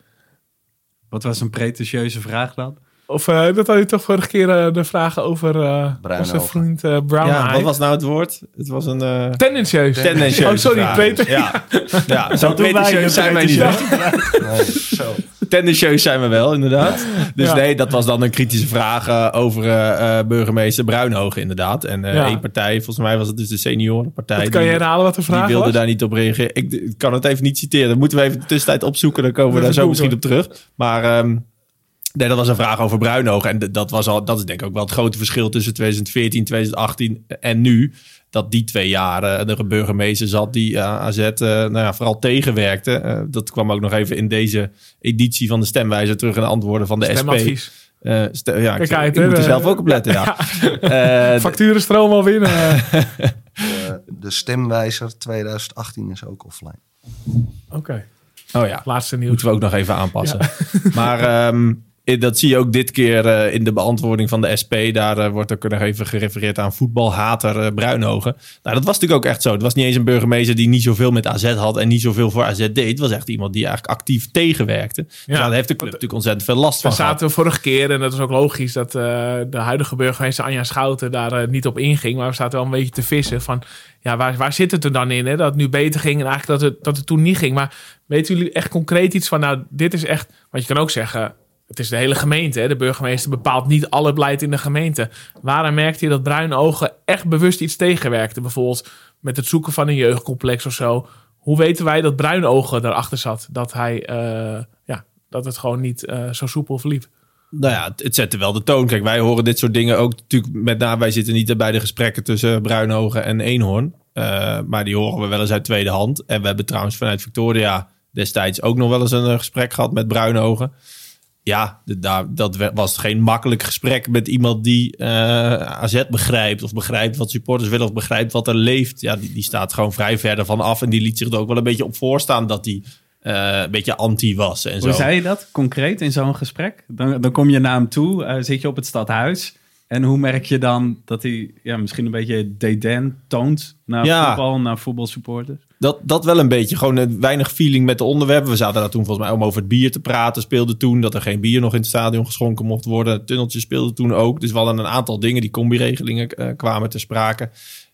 Wat was een pretentieuze vraag dan? Of eh, dat had je toch vorige keer eh, de vragen over eh Bruine onze vriend eh Brown Ja, Eye. wat was nou het woord? Het was een... eh Tendentieus. tendentieus. Oh, sorry. vraag. Preten- Ja, ja (laughs) zo pretentieus zijn wij niet. Nee, zo. Tendentieus zijn we wel, inderdaad. Dus Ja. nee, dat was dan een kritische vraag over eh, eh, burgemeester Bruinhogen, inderdaad. En eh Ja. één partij, volgens mij was het dus de seniorenpartij. Wat kan je die- herhalen wat de Die vraag wilde was? daar niet op reageren. Ik, ik kan het even niet citeren. Dat moeten we even de tussentijd opzoeken. Dan komen we daar zo misschien op terug. Maar ehm, nee, dat was een vraag over Bruinogen. En dat, was al, dat is denk ik ook wel het grote verschil tussen 2014, 2018 en nu. Dat die twee jaren er een burgemeester zat die eh, AZ eh, nou ja, vooral tegenwerkte. Eh, dat kwam ook nog even in deze editie van de stemwijzer terug in de antwoorden van de SP. Stemadvies. Eh, ste- ja, ik, Kijk ik moet er zelf ook op letten, ja. (laughs) Eh, (laughs) Facturen stromen al binnen. eh. (laughs) De, de stemwijzer 2018 is ook offline. Oké. oh ja. Laatste nieuws. Moeten we ook nog even aanpassen. Maar ehm, eh, dat zie je ook dit keer eh, in de beantwoording van de SP. Daar eh, wordt ook nog even gerefereerd aan voetbalhater eh Bruinhogen. Nou, dat was natuurlijk ook echt zo. Het was niet eens een burgemeester die niet zoveel met AZ had en niet zoveel voor AZ deed. Het was echt iemand die eigenlijk actief tegenwerkte. Dus Ja. daar heeft de club natuurlijk ontzettend veel last van gehad. zaten we vorige keer, en dat is ook logisch, dat eh, de huidige burgemeester Anja Schouten daar eh, niet op inging. Maar we zaten wel een beetje te vissen van, ja, waar, waar zit het er dan in? Hè? Dat het nu beter ging en eigenlijk dat het, dat het toen niet ging. Maar weten jullie echt concreet iets van, nou, dit is echt, want je kan ook zeggen, het is de hele gemeente. Hè? De burgemeester bepaalt niet alle beleid in de gemeente. Waaraan merkte je dat Bruine Ogen echt bewust iets tegenwerkte? Bijvoorbeeld met het zoeken van een jeugdcomplex of zo. Hoe weten wij dat Bruine Ogen daarachter zat? Dat hij, eh, ja, dat het gewoon niet eh, zo soepel verliep. Nou ja, het, zette wel de toon. Kijk, wij horen dit soort dingen ook natuurlijk met name. Wij zitten niet bij de gesprekken tussen Bruinhogen en Eenhoorn. Eh, maar die horen we wel eens uit tweede hand. En we hebben trouwens vanuit Victoria destijds ook nog wel eens een gesprek gehad met Bruinhogen. Ja, daar, dat was geen makkelijk gesprek met iemand die eh, AZ begrijpt. Of begrijpt wat supporters willen. Of begrijpt wat er leeft. Ja, die, die staat gewoon vrij verder van af. En die liet zich er ook wel een beetje op voorstaan dat hij eh, een beetje anti was. En Hoe zo. zei je dat concreet in zo'n gesprek? Dan, dan kom je naar hem toe, eh, zit je op het stadhuis. En hoe merk je dan dat hij ja, misschien een beetje dédain toont naar Ja. voetbal, naar voetbalsupporters? Dat, dat wel een beetje. Gewoon eh, weinig feeling met de onderwerpen. We zaten daar toen volgens mij om over het bier te praten. Speelde toen dat er geen bier nog in het stadion geschonken mocht worden. Het tunneltje speelde toen ook. Dus we hadden een aantal dingen. Die combi-regelingen eh, kwamen ter sprake.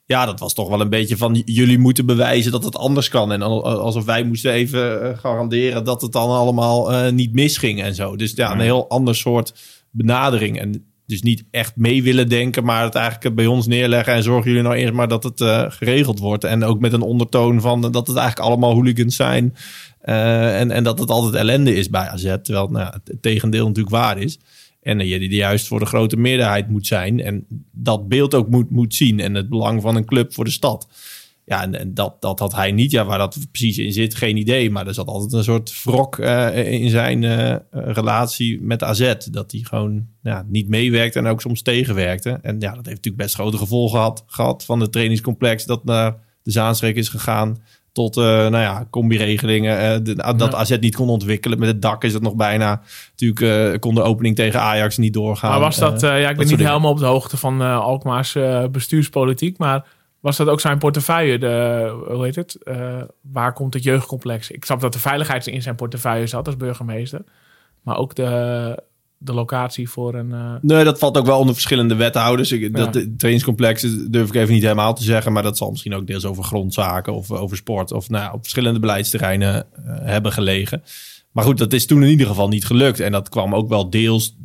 Ja, dat was toch wel een beetje van jullie moeten bewijzen dat het anders kan. En al- alsof wij moesten even eh, garanderen dat het dan allemaal niet misging en zo. Dus ja, een heel ander soort benadering. En dus niet echt mee willen denken, maar het eigenlijk bij ons neerleggen. En zorgen jullie nou eerst maar dat het eh, geregeld wordt. En ook met een ondertoon van dat het eigenlijk allemaal hooligans zijn. Eh, en, en dat het altijd ellende is bij AZ. Terwijl nou, het, tegendeel natuurlijk waar is. En je die juist voor de grote meerderheid moet zijn. En dat beeld ook moet, moet zien. En het belang van een club voor de stad. Ja, en, en dat, dat had hij niet. Ja, waar dat precies in zit, geen idee. Maar er zat altijd een soort wrok eh, in zijn eh, eh, relatie met AZ. Dat hij gewoon ja, niet meewerkte en ook soms tegenwerkte. En ja, dat heeft natuurlijk best grote gevolgen gehad, gehad van het trainingscomplex dat naar de Zaanstreek is gegaan. Tot, nou ja, combi-regelingen. de- dat Ja. AZ niet kon ontwikkelen. Met het dak is het nog bijna. Natuurlijk kon de opening tegen Ajax niet doorgaan. Maar was dat, ja, ik ben niet helemaal op de hoogte van Alkmaar's bestuurspolitiek, maar was dat ook zijn portefeuille? De, hoe heet het? Eh, waar komt het jeugdcomplex? Ik snap dat de veiligheid in zijn portefeuille zat als burgemeester, maar ook de, de locatie voor een. eh, Nee, dat valt ook wel onder verschillende wethouders. Ik, dat Ja. de trainingscomplex durf ik even niet helemaal te zeggen. Maar dat zal misschien ook deels over grondzaken of over sport. Of nou op verschillende beleidsterreinen eh, hebben gelegen. Maar goed, dat is toen in ieder geval niet gelukt. En dat kwam ook wel deels.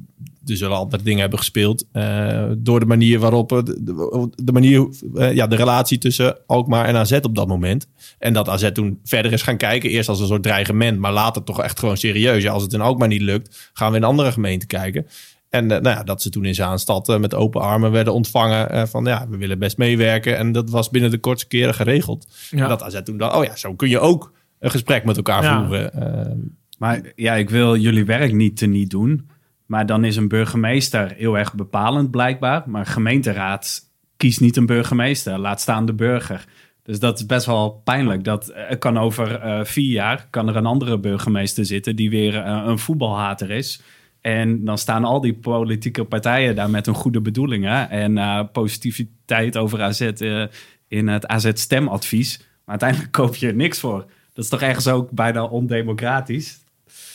Er zullen altijd dingen hebben gespeeld. eh, door de manier waarop. De, de, de manier, eh, ja, de relatie tussen Alkmaar en AZ op dat moment. En dat AZ toen verder is gaan kijken. Eerst als een soort dreigement. Maar later toch echt gewoon serieus. Ja, als het in Alkmaar niet lukt, gaan we in andere gemeenten kijken. En eh, nou ja, dat ze toen in Zaanstad met open armen werden ontvangen. eh, van ja, we willen best meewerken. En dat was binnen de kortste keren geregeld. ja. En dat AZ toen dacht, oh ja, zo kun je ook een gesprek met elkaar Ja. voeren. Maar ja, ik wil jullie werk niet te niet doen. Maar dan is een burgemeester heel erg bepalend blijkbaar. Maar gemeenteraad kiest niet een burgemeester. Laat staan de burger. Dus dat is best wel pijnlijk. Dat eh, kan over eh, vier jaar kan er een andere burgemeester zitten die weer eh, een voetbalhater is. En dan staan al die politieke partijen daar met hun goede bedoelingen en positiviteit over AZ in het AZ-stemadvies. Maar uiteindelijk koop je er niks voor. Dat is toch ergens ook bijna ondemocratisch.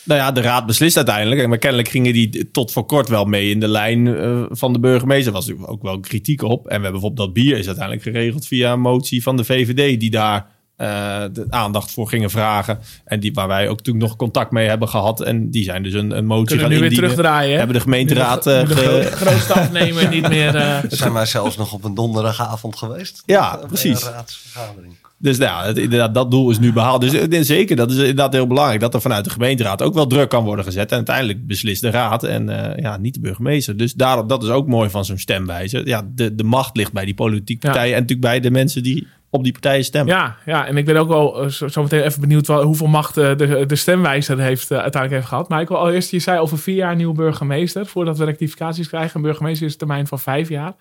Nou ja, de raad beslist uiteindelijk. Maar kennelijk gingen die tot voor kort wel mee in de lijn eh, van de burgemeester. Daar was natuurlijk ook wel kritiek op. En we hebben bijvoorbeeld dat bier is uiteindelijk geregeld via een motie van de VVD. Die daar eh, de aandacht voor gingen vragen. En die, waar wij ook toen nog contact mee hebben gehad. En die zijn dus een, een motie Kunnen gaan nu weer indienen. terugdraaien. hè? Hebben de gemeenteraad de, eh, de ge- grootste afnemer niet meer. eh, (laughs) Zijn wij zelfs nog op een donderdagavond geweest? Ja, Bij precies. Een raadsvergadering. Dus nou, het, inderdaad, dat doel is nu behaald. Dus eh, zeker, dat is inderdaad heel belangrijk. Dat er vanuit de gemeenteraad ook wel druk kan worden gezet. En uiteindelijk beslist de raad en eh, ja, niet de burgemeester. Dus daarom, dat is ook mooi van zo'n stemwijze. Ja, de, de macht ligt bij die politieke Ja. partijen. En natuurlijk bij de mensen die op die partijen stemmen. ja, ja, en ik ben ook wel eh, zo, zo meteen even benieuwd wel, hoeveel macht de, de stemwijzer heeft, uiteindelijk heeft gehad. Maar ik wil allereerst, je zei over vier jaar nieuwe burgemeester. Voordat we rectificaties krijgen. Een burgemeester is een termijn van vijf jaar.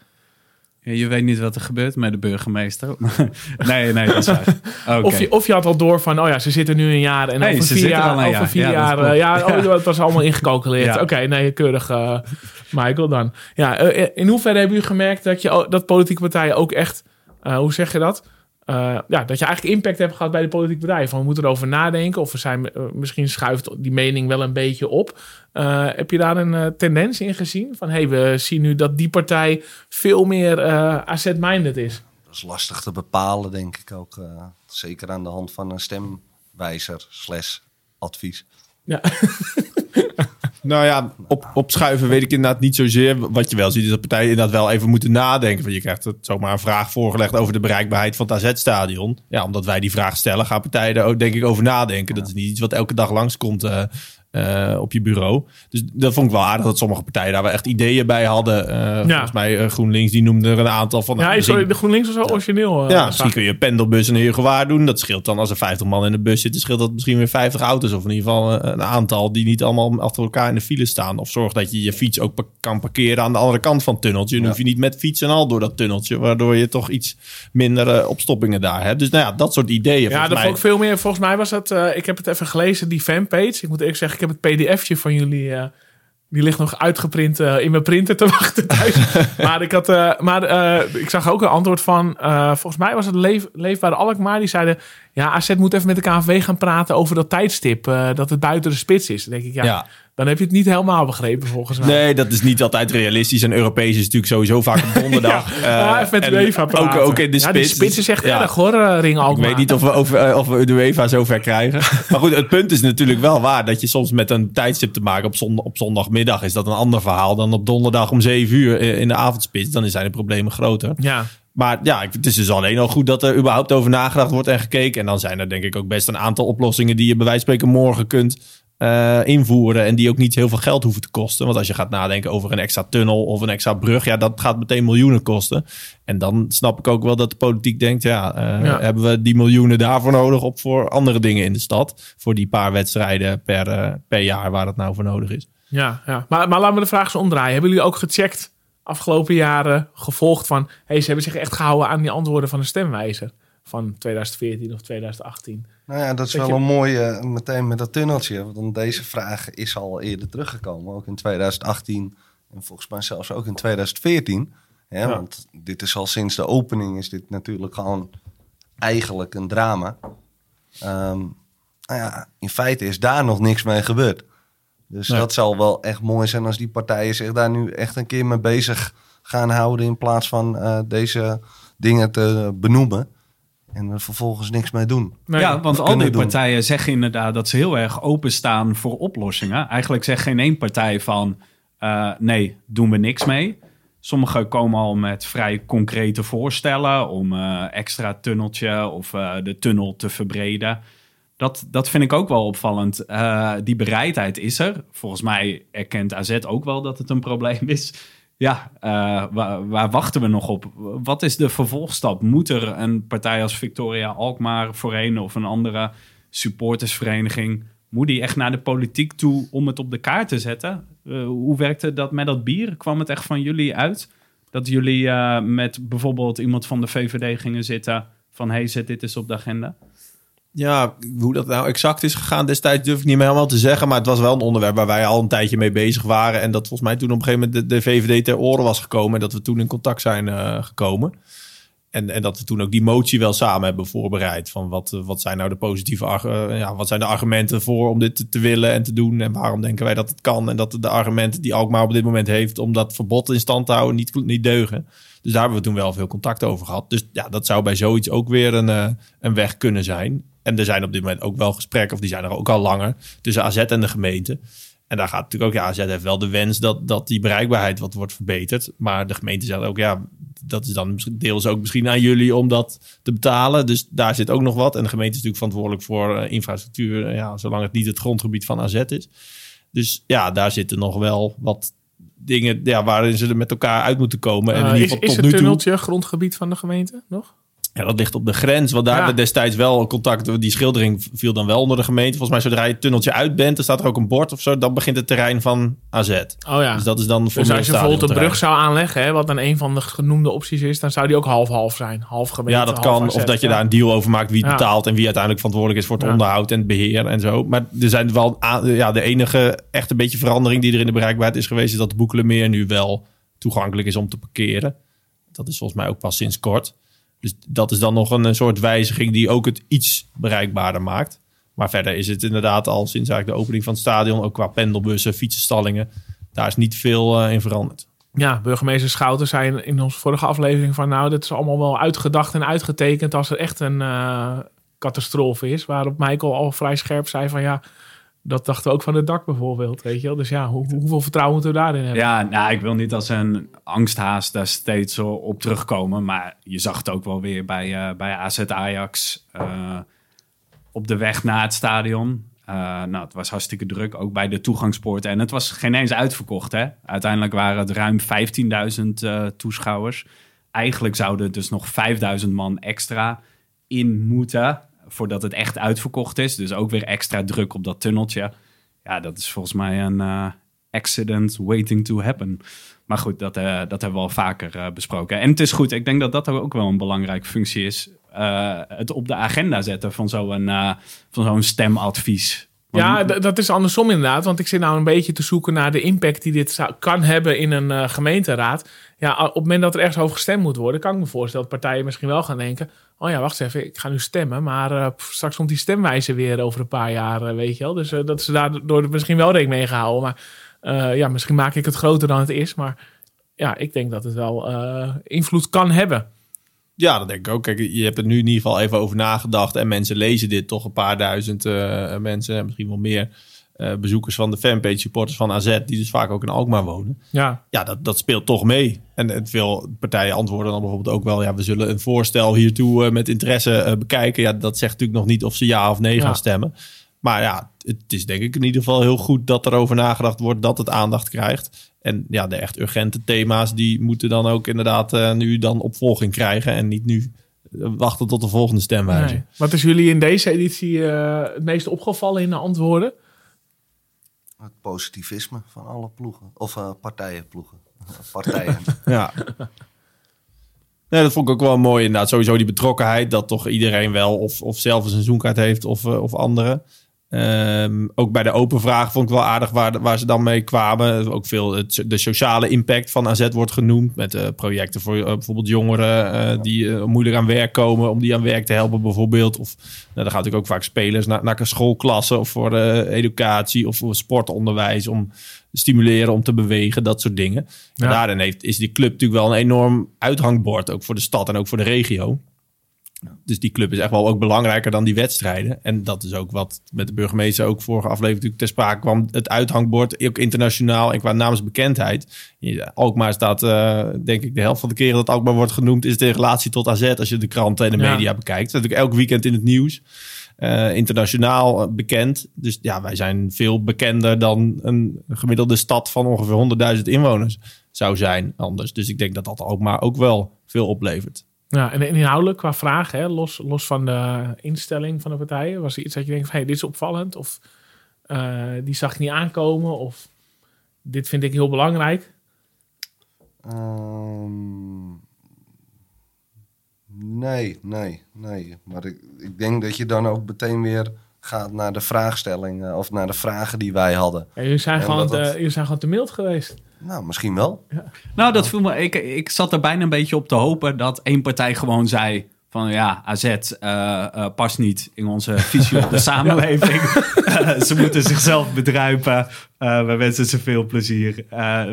Ja, je weet niet wat er gebeurt met de burgemeester. (laughs) nee, nee, dat is waar. (laughs) Of, je, of je had al door van, oh ja, ze zitten nu een jaar. En Nee, over ze vier zitten jaar, al een over jaar. vier Ja, jaar. eh, ja, (laughs) oh, dat was allemaal ingecalculeerd. Ja. Oké, nee, keurig, eh, Michael dan. Ja, eh, in hoeverre hebben jullie gemerkt dat, je, dat politieke partijen ook echt, hoe zeg je dat? Eh, ja, dat je eigenlijk impact hebt gehad bij de politieke partijen. Van we moeten erover nadenken. Of we zijn, eh, misschien schuift die mening wel een beetje op. Eh, heb je daar een tendens in gezien? Van hey, we zien nu dat die partij veel meer asset-minded is. Dat is lastig te bepalen, denk ik ook. zeker aan de hand van een stemwijzer slash advies. Ja, (laughs) Nou ja, op, opschuiven weet ik inderdaad niet zozeer. Wat je wel ziet is dat partijen inderdaad wel even moeten nadenken. Want je krijgt het zomaar een vraag voorgelegd over de bereikbaarheid van het AZ-stadion. Ja, omdat wij die vraag stellen, gaan partijen daar ook denk ik over nadenken. Dat is niet iets wat elke dag langskomt eh eh, op je bureau. Dus dat vond ik wel aardig dat sommige partijen daar wel echt ideeën bij hadden. Eh, Volgens mij eh, GroenLinks, die noemde er een aantal van... ja sorry, de GroenLinks was wel origineel. eh, ja, misschien kun je een pendelbus en een gewaar doen. Dat scheelt dan als er 50 man in de bus zitten, scheelt dat misschien weer 50 auto's. Of in ieder geval een aantal die niet allemaal achter elkaar in de file staan. Of zorg dat je je fiets ook pa- kan parkeren aan de andere kant van het tunneltje. Dan hoef je niet met fiets en al door dat tunneltje, waardoor je toch iets minder opstoppingen daar hebt. Dus nou ja, dat soort ideeën. Ja, dat mij. vond ik veel meer. Volgens mij was het. eh, ik heb het even gelezen, die fanpage. Ik moet eerlijk zeggen, ik heb het PDFje van jullie. eh, die ligt nog uitgeprint eh, in mijn printer te (laughs) wachten maar ik, had, eh, maar ik zag ook een antwoord van. volgens mij was het Leef, Leefbare Alkmaar. Die zeiden. Ja, AZ moet even met de KNVB gaan praten over dat tijdstip. dat het buiten de spits is. Denk ik, ja, Ja, Dan heb je het niet helemaal begrepen, volgens mij. Nee, dat is niet altijd realistisch. En Europees is natuurlijk sowieso vaak op donderdag. (laughs) ja, ja, Eh, even met UEFA ook, praten. ook in de Ja, spits. die spits is echt Ja. erg hoor, eh, Ring Ik Alkmaar. weet niet of we, over, eh, of we de UEFA zover krijgen. (laughs) Maar goed, het punt is natuurlijk wel waar. Dat je soms met een tijdstip te maken op, op zondagmiddag... is dat een ander verhaal dan op donderdag om 7 uur in de avondspits. Dan zijn de problemen groter. Ja, Maar ja, ik- het is dus alleen al goed dat er überhaupt over nagedacht wordt en gekeken. En dan zijn er denk ik ook best een aantal oplossingen... die je bij wijze van spreken morgen kunt eh, invoeren... en die ook niet heel veel geld hoeven te kosten. Want als je gaat nadenken over een extra tunnel of een extra brug... ja, dat gaat meteen miljoenen kosten. En dan snap ik ook wel dat de politiek denkt... ja, eh, Ja. hebben we die miljoenen daarvoor nodig... op voor andere dingen in de stad? Voor die paar wedstrijden per, eh, per jaar waar het nou voor nodig is. ja, ja. Maar, maar laten we de vraag eens omdraaien. Hebben jullie ook gecheckt afgelopen jaren, gevolgd van... hey, ze hebben zich echt gehouden aan die antwoorden van de stemwijzer van 2014 of 2018? Nou ja, dat is Dat wel je- een mooie, meteen met dat tunneltje. Want deze vraag is al eerder teruggekomen. Ook in 2018 en volgens mij zelfs ook in 2014. Hè, Ja. Want dit is al sinds de opening is dit natuurlijk gewoon eigenlijk een drama. Ehm, nou ja, in feite is daar nog niks mee gebeurd. Dus Nee. dat zal wel echt mooi zijn als die partijen zich daar nu echt een keer mee bezig gaan houden. In plaats van eh, deze dingen te benoemen. En er vervolgens niks mee doen. Nee. ja, want al die doen. partijen zeggen inderdaad dat ze heel erg openstaan voor oplossingen. Eigenlijk zegt geen één partij van eh, nee, doen we niks mee. Sommigen komen al met vrij concrete voorstellen om eh, extra tunneltje of eh, de tunnel te verbreden. Dat, dat vind ik ook wel opvallend. Eh, die bereidheid is er. Volgens mij erkent AZ ook wel dat het een probleem is. Ja, eh, waar, wachten we nog op? Wat is de vervolgstap? Moet er een partij als Victoria Alkmaar voorheen of een andere supportersvereniging... moet die echt naar de politiek toe om het op de kaart te zetten? Eh, hoe werkte dat met dat bier? Kwam het echt van jullie uit? Dat jullie eh, met bijvoorbeeld iemand van de VVD gingen zitten... van hey, zet dit eens op de agenda? Ja, hoe dat nou exact is gegaan destijds durf ik niet meer helemaal te zeggen. Maar het was wel een onderwerp waar wij al een tijdje mee bezig waren. En dat volgens mij toen op een gegeven moment de, de VVD ter oren was gekomen. En dat we toen in contact zijn eh, gekomen. En, en dat we toen ook die motie wel samen hebben voorbereid. Van wat, eh, wat zijn nou de positieve eh, ja, wat zijn de argumenten voor om dit te, willen en te doen. En waarom denken wij dat het kan. En dat de argumenten die Alkmaar op dit moment heeft om dat verbod in stand te houden niet, niet deugen. Dus daar hebben we toen wel veel contact over gehad. Dus ja, dat zou bij zoiets ook weer een, een weg kunnen zijn. En er zijn op dit moment ook wel gesprekken, of die zijn er ook al langer, tussen AZ en de gemeente. En daar gaat natuurlijk ook, ja, AZ heeft wel de wens dat, dat die bereikbaarheid wat wordt verbeterd. Maar de gemeente zegt ook, ja, dat is dan deels ook misschien aan jullie om dat te betalen. Dus daar zit ook nog wat. En de gemeente is natuurlijk verantwoordelijk voor eh, infrastructuur, eh, ja, zolang het niet het grondgebied van AZ is. Dus ja, daar zitten nog wel wat dingen ja, waarin ze er met elkaar uit moeten komen. En in Eh, ieder is, geval is tot het nu toe. tunneltje grondgebied van de gemeente nog? Ja, dat ligt op de grens. Want daar Ja. hebben we destijds wel contact. Die schildering viel dan wel onder de gemeente. Volgens mij, zodra je het tunneltje uit bent, dan staat er ook een bord of zo. Dan begint het terrein van AZ. Oh ja. Dus dat is dan voor Dus als je bijvoorbeeld een brug zou aanleggen, hè, wat dan een van de genoemde opties is, dan zou die ook half-half zijn. Half gemeente, Ja, dat half kan. AZ. Of dat je Ja. daar een deal over maakt wie het betaalt en wie uiteindelijk verantwoordelijk is voor het onderhoud en het beheer en zo. Maar er zijn wel ja, de enige echt een beetje verandering die er in de bereikbaarheid is geweest, is dat Boekelenmeer nu wel toegankelijk is om te parkeren. Dat is volgens mij ook pas sinds kort. Dus dat is dan nog een, soort wijziging die ook het iets bereikbaarder maakt. Maar verder is het inderdaad al sinds eigenlijk de opening van het stadion, ook qua pendelbussen, fietsenstallingen, daar is niet veel eh, in veranderd. Ja, burgemeester Schouten zei in onze vorige aflevering van nou, dit is allemaal wel uitgedacht en uitgetekend als er echt een eh, catastrofe is. Waarop Michael al vrij scherp zei van ja, dat dachten we ook van het dak bijvoorbeeld, weet je wel. Dus ja, hoe- hoeveel vertrouwen moeten we daarin hebben? Ja, nou, ik wil niet als een angsthaas daar steeds op terugkomen. Maar je zag het ook wel weer bij, eh, bij AZ Ajax eh, op de weg naar het stadion. Eh, nou, het was hartstikke druk, ook bij de toegangspoorten. En het was geen eens uitverkocht, hè. Uiteindelijk waren het ruim 15.000 eh, toeschouwers. Eigenlijk zouden dus nog 5.000 man extra in moeten... voordat het echt uitverkocht is. Dus ook weer extra druk op dat tunneltje. Ja, dat is volgens mij een eh, accident waiting to happen. Maar goed, dat, eh, dat hebben we al vaker eh, besproken. En het is goed, ik denk dat dat ook wel een belangrijke functie is. Het op de agenda zetten van zo'n van zo'n stemadvies. Ja, dat is andersom inderdaad. Want ik zit nou een beetje te zoeken naar de impact die dit zou, kan hebben in een eh, gemeenteraad. Ja, op het moment dat er ergens over gestemd moet worden, kan ik me voorstellen dat partijen misschien wel gaan denken: Oh ja, wacht even, ik ga nu stemmen. Maar eh, straks komt die stemwijze weer over een paar jaar, eh, weet je wel. Dus dat ze daardoor misschien wel rekening mee gehouden. Maar ja, misschien maak ik het groter dan het is. Maar ja, ik denk dat het wel invloed kan hebben. Ja, dat denk ik ook. Kijk, je hebt er nu in ieder geval even over nagedacht. En mensen lezen dit toch een paar duizend eh, mensen, misschien wel meer. eh, bezoekers van de fanpage, supporters van AZ, die dus vaak ook in Alkmaar wonen. Ja, Ja, dat, dat speelt toch mee. En, en veel partijen antwoorden dan bijvoorbeeld ook wel... ja, we zullen een voorstel hiertoe eh, met interesse bekijken. Ja, dat zegt natuurlijk nog niet of ze ja of nee Ja. gaan stemmen. Maar ja, het is denk ik in ieder geval heel goed dat er over nagedacht wordt... dat het aandacht krijgt. En ja, de echt urgente thema's... die moeten dan ook inderdaad eh, nu dan opvolging krijgen... en niet nu eh, wachten tot de volgende stemwijze. nee. Wat is jullie in deze editie eh, het meest opgevallen in de antwoorden? Het positivisme van alle ploegen. Of eh partijenploegen. (laughs) Partijen. (laughs) Ja. Nee, dat vond ik ook wel mooi inderdaad. Sowieso die betrokkenheid. Dat toch iedereen wel of, of zelf een seizoenkaart heeft of, of anderen. Ehm, ook bij de open vraag vond ik wel aardig waar, waar ze dan mee kwamen. Ook veel het, de sociale impact van AZ wordt genoemd. Met eh, projecten voor eh, bijvoorbeeld jongeren eh, die moeilijk aan werk komen. Om die aan werk te helpen bijvoorbeeld. Of nou, dan gaat natuurlijk ook vaak spelers naar, naar schoolklassen. Of voor educatie of voor sportonderwijs. Om stimuleren om te bewegen. Dat soort dingen. En daarin heeft, is die club natuurlijk wel een enorm uithangbord. Ook voor de stad en ook voor de regio. Dus die club is echt wel ook belangrijker dan die wedstrijden. En dat is ook wat met de burgemeester ook vorige aflevering natuurlijk ter sprake kwam. Het uithangbord, ook internationaal en qua namensbekendheid. Alkmaar staat, eh, denk ik, de helft van de keren dat Alkmaar wordt genoemd... is de relatie tot AZ als je de kranten en de Ja. media bekijkt. Dat is natuurlijk elk weekend in het nieuws. Eh, internationaal eh, bekend. Dus ja, wij zijn veel bekender dan een gemiddelde stad van ongeveer 100.000 inwoners zou zijn anders. Dus ik denk dat dat Alkmaar ook wel veel oplevert. Ja, en inhoudelijk qua vragen, hè, los, los van de instelling van de partijen, was er iets dat je denkt van, hey, dit is opvallend, of eh, die zag ik niet aankomen, of dit vind ik heel belangrijk. Ehm, nee, nee, nee. Maar ik, ik denk dat je dan ook meteen weer gaat naar de vraagstellingen of naar de vragen die wij hadden. Ja, jullie, zijn gewoon te, dat- jullie zijn gewoon te mild geweest. Nou, misschien wel. Nou, dat viel me. Ik, ik zat er bijna een beetje op te hopen dat één partij gewoon zei. Van ja, AZ eh, eh, past niet in onze visie op de samenleving. (laughs) Ze moeten zichzelf bedruipen. Eh, we wensen ze veel plezier.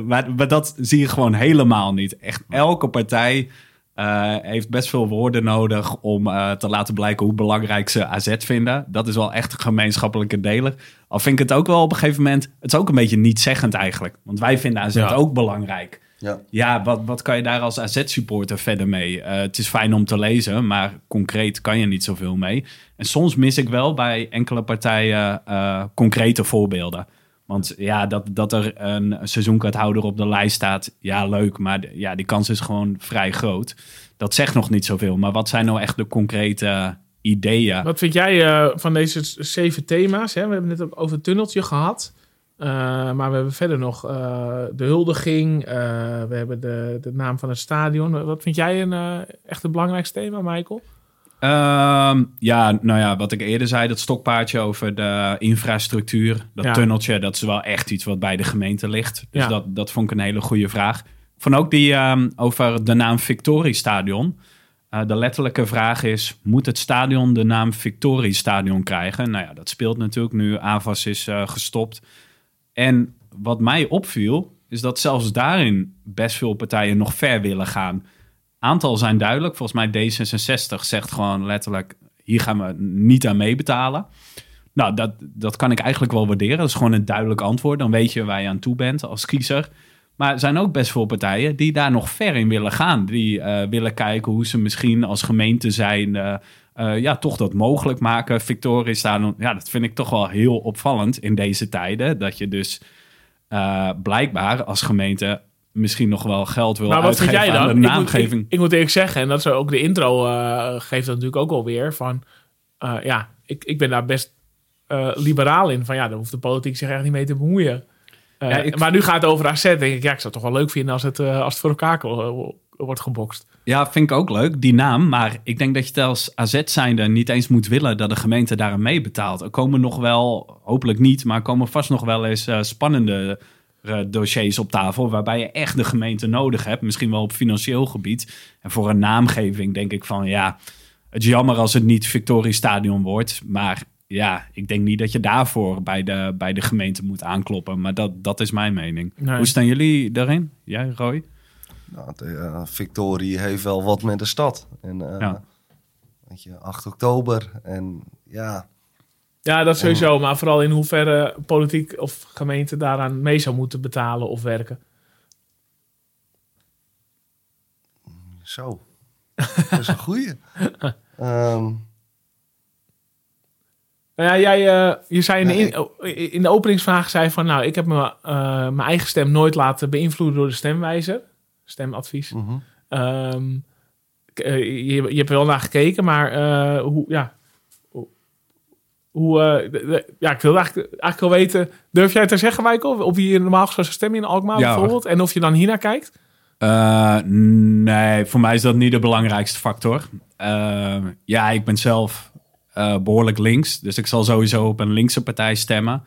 Maar, maar dat zie je gewoon helemaal niet. Echt elke partij eh, heeft best veel woorden nodig om eh, te laten blijken hoe belangrijk ze AZ vinden. Dat is wel echt een gemeenschappelijke deler. Al vind ik het ook wel op een gegeven moment. Het is ook een beetje niet-zeggend eigenlijk. Want wij vinden AZ Ja. ook belangrijk. Ja. Ja, wat, wat kan je daar als AZ-supporter verder mee? Eh, het is fijn om te lezen, maar concreet kan je niet zoveel mee. En soms mis ik wel bij enkele partijen eh, concrete voorbeelden. Want ja, dat, dat er een seizoenkaarthouder op de lijst staat, ja, leuk. Maar ja, die kans is gewoon vrij groot. Dat zegt nog niet zoveel. Maar wat zijn nou echt de concrete ideeën? Wat vind jij eh, van deze zeven thema's? Hè? We hebben het net over het tunneltje gehad. Eh, maar we hebben verder nog eh, de huldiging. we hebben de, de naam van het stadion. Wat vind jij een echt het belangrijkste thema, Michael? Ehm, ja, nou ja, wat ik eerder zei, dat stokpaardje over de infrastructuur, dat Ja. tunneltje, dat is wel echt iets wat bij de gemeente ligt. Dus Ja. dat, dat vond ik een hele goede vraag. Vond ook die ehm, over de naam Victoriestadion. Eh de letterlijke vraag is, moet het stadion de naam Victoriestadion krijgen? Nou ja, dat speelt natuurlijk nu AVAS is eh, gestopt. En wat mij opviel, is dat zelfs daarin best veel partijen nog ver willen gaan aantal zijn duidelijk. Volgens mij D66 zegt gewoon letterlijk... hier gaan we niet aan meebetalen. Nou, dat, dat kan ik eigenlijk wel waarderen. Dat is gewoon een duidelijk antwoord. Dan weet je waar je aan toe bent als kiezer. Maar er zijn ook best veel partijen die daar nog ver in willen gaan. Die eh, willen kijken hoe ze misschien als gemeente zijn... eh, ja, toch dat mogelijk maken. Victoria staan. Ja, dat vind ik toch wel heel opvallend in deze tijden. Dat je dus eh, blijkbaar als gemeente misschien nog wel geld wil Maar wat vind uitgeven jij aan dan? de Ik moet, naamgeving. ik, ik moet eerlijk zeggen, en dat is ook de intro eh, geeft dat natuurlijk ook alweer van, eh, ja, ik, ik ben daar best eh, liberaal in. Van ja, daar hoeft de politiek zich echt niet mee te bemoeien. Ja, ik- Maar nu gaat het over AZ, denk ik, ja, ik zou het toch wel leuk vinden als het, als het voor elkaar wordt gebokst. Ja, vind ik ook leuk, die naam. Maar ik denk dat je het als AZ zijnde niet eens moet willen dat de gemeente daar aan mee betaalt. Er komen nog wel, hopelijk niet, maar er komen vast nog wel eens spannende dossiers op tafel. Waarbij je echt de gemeente nodig hebt. Misschien wel op financieel gebied. En voor een naamgeving denk ik van ja, het is jammer als het niet Victorie Stadion wordt. Maar ja, ik denk niet dat je daarvoor bij de, bij de gemeente moet aankloppen. Maar dat, dat is mijn mening. Nee. Hoe staan jullie daarin? Jij, Roy? Nou, de, eh, Victorie heeft wel wat met de stad. En, eh, Ja. weet je, 8 oktober. En ja, Ja, dat sowieso. Maar vooral in hoeverre politiek of gemeente daaraan mee zou moeten betalen of werken. zo. dat is een goeie. (laughs) Ehm, Nou ja, jij, eh, je zei in de, Nee, in, oh, in de openingsvraag zei van, nou, ik heb me, eh, mijn eigen stem nooit laten beïnvloeden door de stemwijzer, stemadvies. mhm. Ehm, eh, je, je hebt er wel naar gekeken, maar hoe, ja, hoe eh, de- de- ja, ik wil eigenlijk, eigenlijk wel weten, durf jij te zeggen, Michael, op wie je normaal gesproken stem in Alkmaar Ja, bijvoorbeeld, en of je dan hiernaar kijkt? Eh, nee, voor mij is dat niet de belangrijkste factor. Eh, ja, ik ben zelf eh, behoorlijk links, dus ik zal sowieso op een linkse partij stemmen.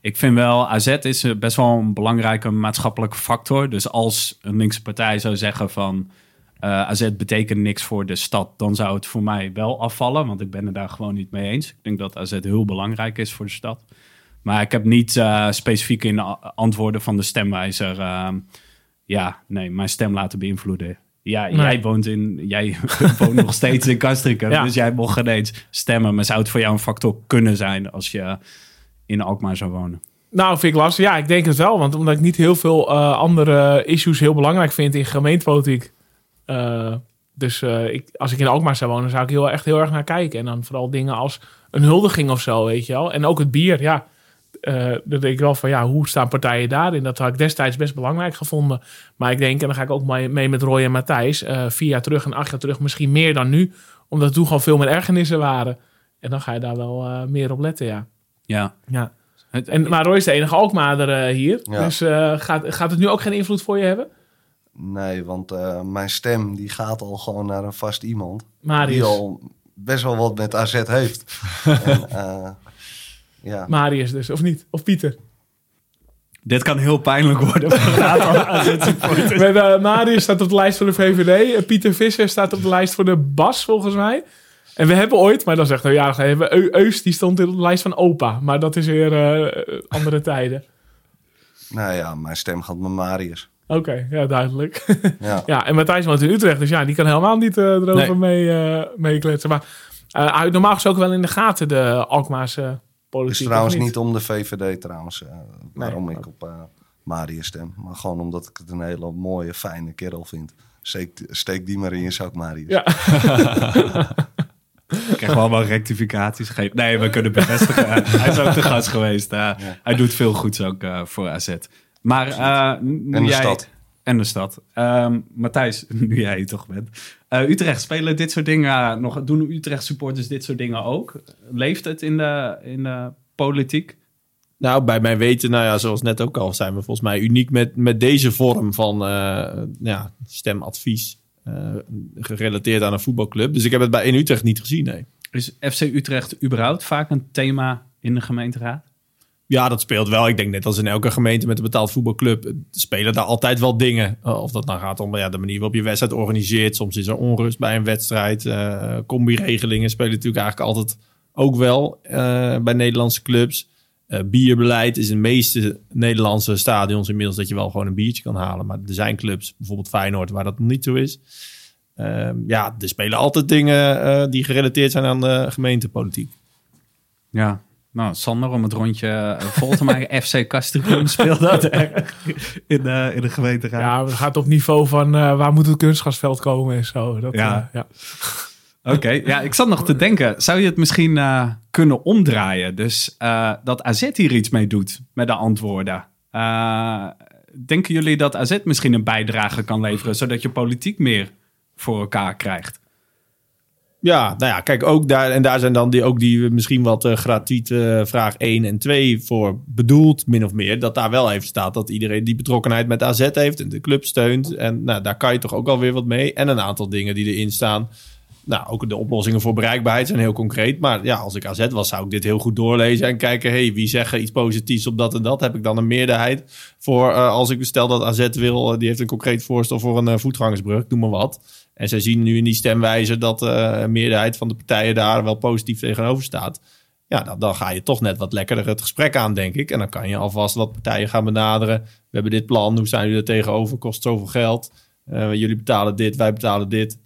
Ik vind wel, AZ is best wel een belangrijke maatschappelijke factor. Dus als een linkse partij zou zeggen van eh, AZ betekent niks voor de stad, dan zou het voor mij wel afvallen, want ik ben het daar gewoon niet mee eens. Ik denk dat AZ heel belangrijk is voor de stad. Maar ik heb niet eh, specifiek in de antwoorden van de stemwijzer eh, ja, nee, mijn stem laten beïnvloeden. Ja, Nee. jij woont in, jij (laughs) woont nog steeds in Castricum, Ja. dus jij mocht geen eens stemmen. Maar zou het voor jou een factor kunnen zijn als je in Alkmaar zou wonen? Nou, vind ik lastig. Ja, ik denk het wel. Want omdat ik niet heel veel eh, andere issues heel belangrijk vind in gemeentepolitiek. Eh, dus eh, ik, als ik in Alkmaar zou wonen, zou ik heel, echt heel erg naar kijken. En dan vooral dingen als een huldiging of zo, weet je wel. En ook het bier, ja. Eh dan denk ik wel van, ja, hoe staan partijen daarin? Dat had ik destijds best belangrijk gevonden. Maar ik denk, en dan ga ik ook mee, mee met Roy en Matthijs... eh, vier jaar terug en acht jaar terug misschien meer dan nu. Omdat toen gewoon veel meer ergernissen waren. En dan ga je daar wel eh, meer op letten, ja. Ja. Ja. En, maar Roy is de enige Alkmaarder hier. Ja. Dus eh, gaat, gaat het nu ook geen invloed voor je hebben? Nee, want eh, mijn stem die gaat al gewoon naar een vast iemand. Die al best wel wat met AZ heeft. (laughs) en, eh, ja. Marius dus, of niet? Of Pieter. dit kan heel pijnlijk worden. Met, (laughs) eh, Marius staat op de lijst voor de VVD. En Pieter Visser staat op de lijst voor de BAS, volgens mij. En we hebben ooit, maar dat is echt een jaar geleden... Eus, die stond op de lijst van opa. Maar dat is weer eh, andere tijden. Nou ja, mijn stem gaat met Marius. Oké, ja, duidelijk. (laughs) Ja. ja, en Matthijs woont in Utrecht. Dus ja, die kan helemaal niet eh, erover Nee. mee, eh meekletsen. Maar eh, hij normaal gesproken wel in de gaten, de Alkmaarse Het politiek. is trouwens niet om de VVD trouwens, eh, waarom Nee. ik op eh Marius stem. Maar gewoon omdat ik het een hele mooie, fijne kerel vind. Steek, steek die maar in je zak, Marius. Ja. (laughs) Ik krijg wel rectificaties gegeven. Nee, we kunnen bevestigen. (laughs) hij is ook te gast geweest. Hij doet veel goeds ook eh, voor AZ. Maar eh, nu En de jij... stad. En de stad. Ehm, Matthijs, (laughs) nu jij hier toch bent. Eh, Utrecht, spelen dit soort dingen nog? Doen Utrecht supporters dit soort dingen ook? Leeft het in de, in de politiek? Nou, bij mijn weten, nou ja, zoals net ook al, zijn we volgens mij uniek met, met deze vorm van eh, ja, stemadvies. eh, gerelateerd aan een voetbalclub. Dus ik heb het bij in Utrecht niet gezien, nee. Is FC Utrecht überhaupt vaak een thema in de gemeenteraad? Ja, dat speelt wel. Ik denk net als in elke gemeente met een betaald voetbalclub eh, spelen daar altijd wel dingen. Eh, Of dat nou gaat om ja, de manier waarop je wedstrijd organiseert. Soms is er onrust bij een wedstrijd. Eh combi-regelingen spelen natuurlijk eigenlijk altijd ook wel bij Nederlandse clubs. Bierbeleid is in de meeste Nederlandse stadions inmiddels dat je wel gewoon een biertje kan halen. Maar er zijn clubs, bijvoorbeeld Feyenoord, waar dat nog niet zo is. Ehm, ja, er spelen altijd dingen die gerelateerd zijn aan de gemeentepolitiek. Ja. Nou, Sander, om het rondje eh, vol te maken. (laughs) FC Castricum speelt dat erg in de, in de gemeenteraad. Ja, het gaat op niveau van eh, waar moet het kunstgrasveld komen en zo. Dat, Ja. eh, ja. Oké, ja, (laughs) ik zat nog te denken. Zou je het misschien eh, kunnen omdraaien? Dus eh, dat AZ hier iets mee doet met de antwoorden. Eh, denken jullie dat AZ misschien een bijdrage kan leveren... zodat je politiek meer voor elkaar krijgt? Ja, nou ja, kijk, ook daar, en daar zijn dan die, ook die misschien wat uh, gratuite vraag 1 en 2 voor bedoeld, min of meer. Dat daar wel even staat dat iedereen die betrokkenheid met AZ heeft en de club steunt. En nou, daar kan je toch ook alweer wat mee. En een aantal dingen die erin staan. Nou, ook de oplossingen voor bereikbaarheid zijn heel concreet. Maar ja, als ik AZ was, zou ik dit heel goed doorlezen en kijken... hey, wie zeggen iets positiefs op dat en dat? Heb ik dan een meerderheid voor... Uh, als ik stel dat AZ wil, die heeft een concreet voorstel voor een voetgangersbrug, noem maar wat. En ze zien nu in die stemwijze dat een meerderheid van de partijen daar wel positief tegenover staat. Ja, dan, dan ga je toch net wat lekkerder het gesprek aan, denk ik. En dan kan je alvast wat partijen gaan benaderen. We hebben dit plan, hoe zijn jullie er tegenover? Kost zoveel geld. jullie betalen dit, wij betalen dit.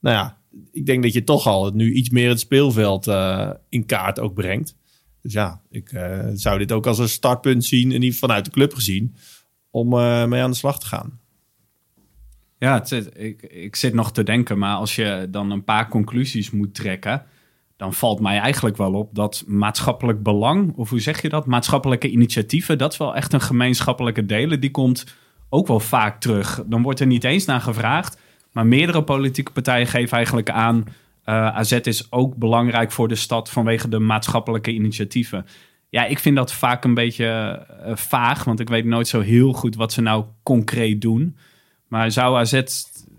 Nou ja, ik denk dat je toch al nu iets meer het speelveld uh, in kaart ook brengt. Dus ja, ik uh, zou dit ook als een startpunt zien, in ieder vanuit de club gezien, om uh, mee aan de slag te gaan. Ja, het ik, ik zit nog te denken, maar als je dan een paar conclusies moet trekken, dan valt mij eigenlijk wel op dat maatschappelijk belang, of hoe zeg je dat, maatschappelijke initiatieven, dat is wel echt een gemeenschappelijke delen. Die komt ook wel vaak terug. Dan wordt er niet eens naar gevraagd. Maar meerdere politieke partijen geven eigenlijk aan... Uh, AZ is ook belangrijk voor de stad vanwege de maatschappelijke initiatieven. Ja, ik vind dat vaak een beetje uh, vaag, want ik weet nooit zo heel goed wat ze nou concreet doen. Maar zou AZ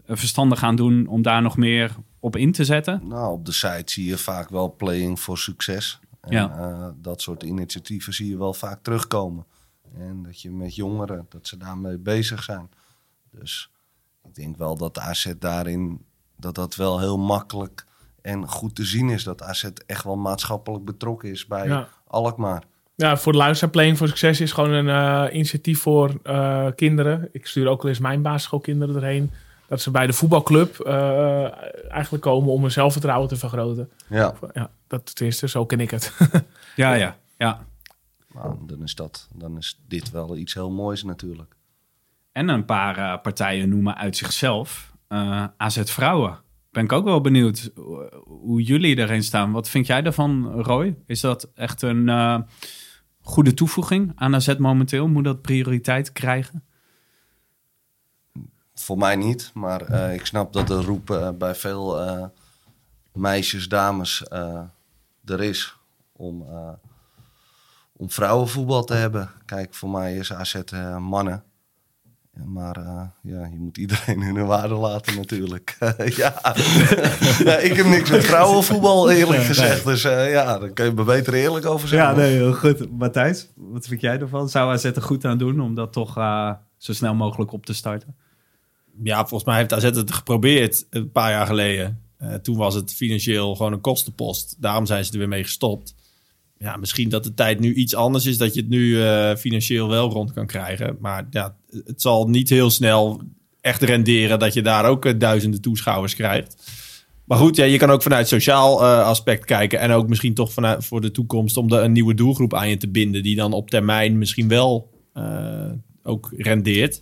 verstandig gaan doen om daar nog meer op in te zetten? Nou, op de site zie je vaak wel playing voor succes. En, ja. uh, dat soort initiatieven zie je wel vaak terugkomen. En dat je met jongeren, dat ze daarmee bezig zijn. Dus ik denk wel dat AZ daarin, dat dat wel heel makkelijk en goed te zien is. Dat AZ echt wel maatschappelijk betrokken is bij ja. Alkmaar. Ja, voor de luisteraar Playing for Success is gewoon een uh, initiatief voor uh, kinderen. Ik stuur ook wel eens mijn basisschoolkinderen erheen. Dat ze bij de voetbalclub uh, eigenlijk komen om hun zelfvertrouwen te vergroten. Ja. ja dat tenminste, zo ken ik het. (laughs) ja, ja, ja. Nou, dan is dat, dan is dit wel iets heel moois natuurlijk. En een paar uh, partijen noemen uit zichzelf uh, AZ Vrouwen. Ben ik ook wel benieuwd hoe jullie erin staan. Wat vind jij daarvan, Roy? Is dat echt een uh, goede toevoeging aan AZ momenteel? Moet dat prioriteit krijgen? Voor mij niet, maar ik snap dat de roep bij veel meisjes, dames er is om, om vrouwenvoetbal te hebben. Kijk, voor mij is AZ mannen. Maar uh, ja, je moet iedereen hun waarde laten natuurlijk. (laughs) ja. (laughs) ja. ik heb niks met vrouwenvoetbal eerlijk gezegd. Dus uh, ja, daar kun je me beter eerlijk over zeggen. Ja, nee, heel goed. Matthijs, wat vind jij ervan? Zou AZ er goed aan doen om dat toch uh, zo snel mogelijk op te starten? Ja, volgens mij heeft AZ het geprobeerd een paar jaar geleden. toen was het financieel gewoon een kostenpost. Daarom zijn ze er weer mee gestopt ja, misschien dat de tijd nu iets anders is, dat je het nu uh, financieel wel rond kan krijgen. Maar ja, het zal niet heel snel echt renderen dat je daar ook uh, duizenden toeschouwers krijgt. Maar goed, ja, je kan ook vanuit sociaal uh, aspect kijken. En ook misschien toch vanuit voor de toekomst om de, een nieuwe doelgroep aan je te binden. Die dan op termijn misschien wel ook rendeert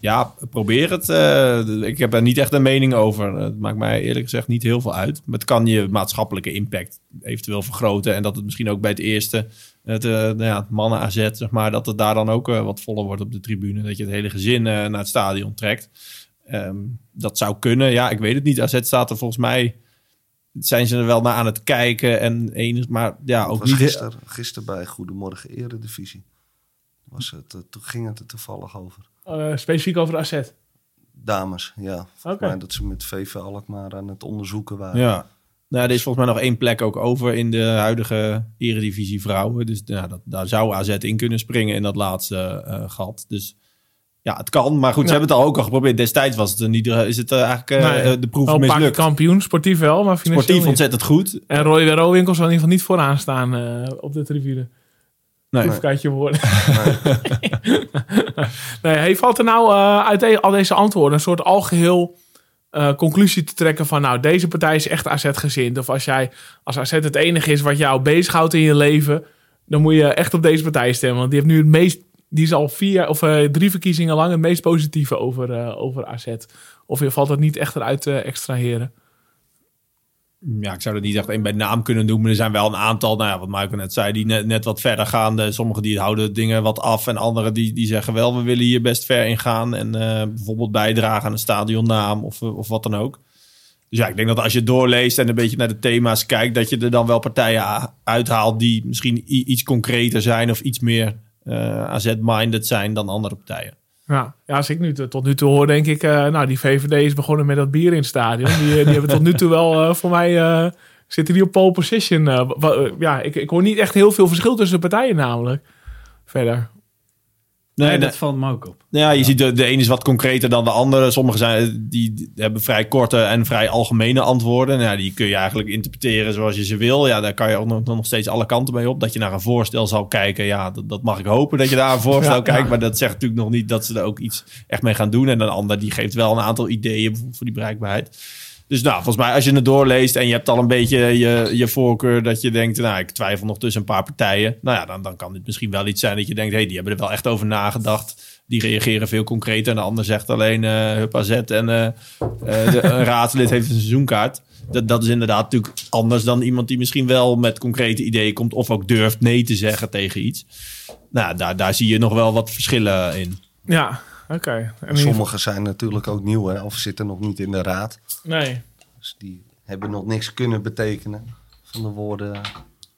ja, probeer het. Uh, ik heb er niet echt een mening over. Het maakt mij eerlijk gezegd niet heel veel uit. Maar het kan je maatschappelijke impact eventueel vergroten. En dat het misschien ook bij het eerste, het, uh, nou ja, het mannen AZ, zeg maar, dat het daar dan ook uh, wat voller wordt op de tribune. Dat je het hele gezin naar het stadion trekt. Um, dat zou kunnen. Ja, ik weet het niet. AZ staat er volgens mij. Zijn ze er wel naar aan het kijken en enig, maar ja, ook niet. Gisteren, gisteren bij Goedemorgen Eredivisie was het, toen ging het er toevallig over. Uh, specifiek over AZ? Dames, ja. Volgens okay. dat ze met VV Alkmaar aan het onderzoeken waren. Ja. Nou, er is volgens mij nog één plek ook over in de huidige Eredivisie vrouwen. Dus ja, dat, daar zou AZ in kunnen springen in dat laatste uh, gat. Dus ja, het kan. Maar goed, ja. ze hebben het al ook al geprobeerd. Destijds was het niet, is het eigenlijk uh, nee, de proef wel mislukt. kampioen, sportief wel, maar Sportief ontzettend goed. En Roy Rowinkels zal in ieder geval niet vooraan staan op de tribune. Nee. Proefkaartje worden. Nee. (laughs) nee, hey, valt er nou uh, uit al deze antwoorden een soort algeheel uh, conclusie te trekken van... nou, deze partij is echt AZ-gezind. Of als jij als AZ het enige is wat jou bezighoudt in je leven... dan moet je echt op deze partij stemmen. Want die heeft nu het meest... die is al vier of uh, drie verkiezingen lang het meest positieve over, over AZ. Of valt dat niet echt eruit te extraheren? Ja, ik zou het niet echt één bij naam kunnen noemen. Er zijn wel een aantal, nou ja, wat Michael net zei, die net, net wat verder gaan. Sommigen die houden dingen wat af en anderen die, die zeggen wel, we willen hier best ver in gaan. En uh, bijvoorbeeld bijdragen aan een stadionnaam of, of wat dan ook. Dus ja, ik denk dat als je doorleest en een beetje naar de thema's kijkt, dat je er dan wel partijen uithaalt die misschien iets concreter zijn of iets meer eh, AZ-minded zijn dan andere partijen. Ja, ja, als ik nu tot nu toe hoor, denk ik, eh, nou, die VVD is begonnen met dat bier in het stadion. Die, eh, die hebben tot nu toe wel, eh, voor mij, zitten die op pole position. ja, ik, ik hoor niet echt heel veel verschil tussen de partijen namelijk. Verder. Nee, Nee, dat valt me ook op. Ja, je ziet de, de ene is wat concreter dan de andere. Sommige zijn, die, hebben vrij korte en vrij algemene antwoorden. Nou, ja, die kun je eigenlijk interpreteren zoals je ze wil. Ja, daar kan je ook nog, nog steeds alle kanten mee op. Dat je naar een voorstel zal kijken. Ja, dat, dat mag ik hopen dat je naar een voorstel (laughs) Ja, kijkt. ja. Maar dat zegt natuurlijk nog niet dat ze er ook iets echt mee gaan doen. En een ander die geeft wel een aantal ideeën voor die bereikbaarheid. Dus nou, volgens mij als je het doorleest en je hebt al een beetje je, je voorkeur dat je denkt, nou, ik twijfel nog tussen een paar partijen. Nou ja, dan, dan kan dit misschien wel iets zijn dat je denkt, hé, hey, die hebben er wel echt over nagedacht. Die reageren veel concreter. En de ander zegt alleen eh hup AZ en eh, eh, de, een raadslid heeft een seizoenkaart. Dat, dat is inderdaad natuurlijk anders dan iemand die misschien wel met concrete ideeën komt. Of ook durft nee te zeggen tegen iets. Nou, daar, daar zie je nog wel wat verschillen in. Ja, oké. En Sommigen zijn natuurlijk ook nieuw hè, of zitten nog niet in de raad. Nee, Dus die hebben nog niks kunnen betekenen van de woorden.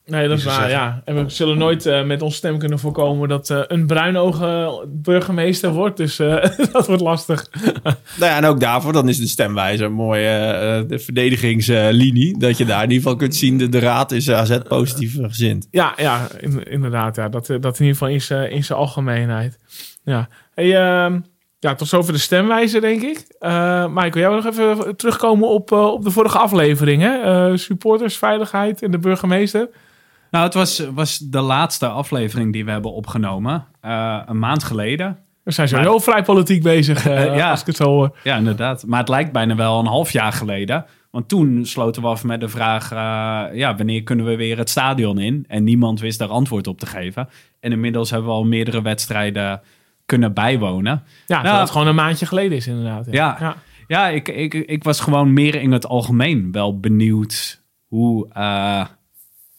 nee, dat is waar, zeggen. ja. En we zullen nooit eh, met ons stem kunnen voorkomen dat eh, een bruinoge burgemeester wordt. Dus eh, (laughs) dat wordt lastig. (laughs) Nou ja, en ook daarvoor, dan is de stemwijzer een mooie eh, de verdedigingslinie. dat je daar in ieder geval kunt zien, de, de raad is AZ positief gezind. Ja, ja in- inderdaad. Ja. Dat, dat in ieder geval in zijn in zijn algemeenheid. Ja. Hey, ehm, ja, tot zover de stemwijzer, denk ik. Eh Michael, jij wil nog even terugkomen op, eh, op de vorige aflevering. Hè? Eh, supporters, veiligheid en de burgemeester. Nou, het was, was de laatste aflevering die we hebben opgenomen. een maand geleden. We zijn sowieso vrij politiek bezig, (laughs) ja. als ik het zo hoor. Ja, inderdaad. Maar het lijkt bijna wel een half jaar geleden. Want toen sloten we af met de vraag: ja, wanneer kunnen we weer het stadion in? En niemand wist daar antwoord op te geven. En inmiddels hebben we al meerdere wedstrijden kunnen bijwonen. Ja, Nou, dat het gewoon een maandje geleden is inderdaad. Ja. ja. Ja, ik, ik, ik was gewoon meer in het algemeen wel benieuwd hoe, eh,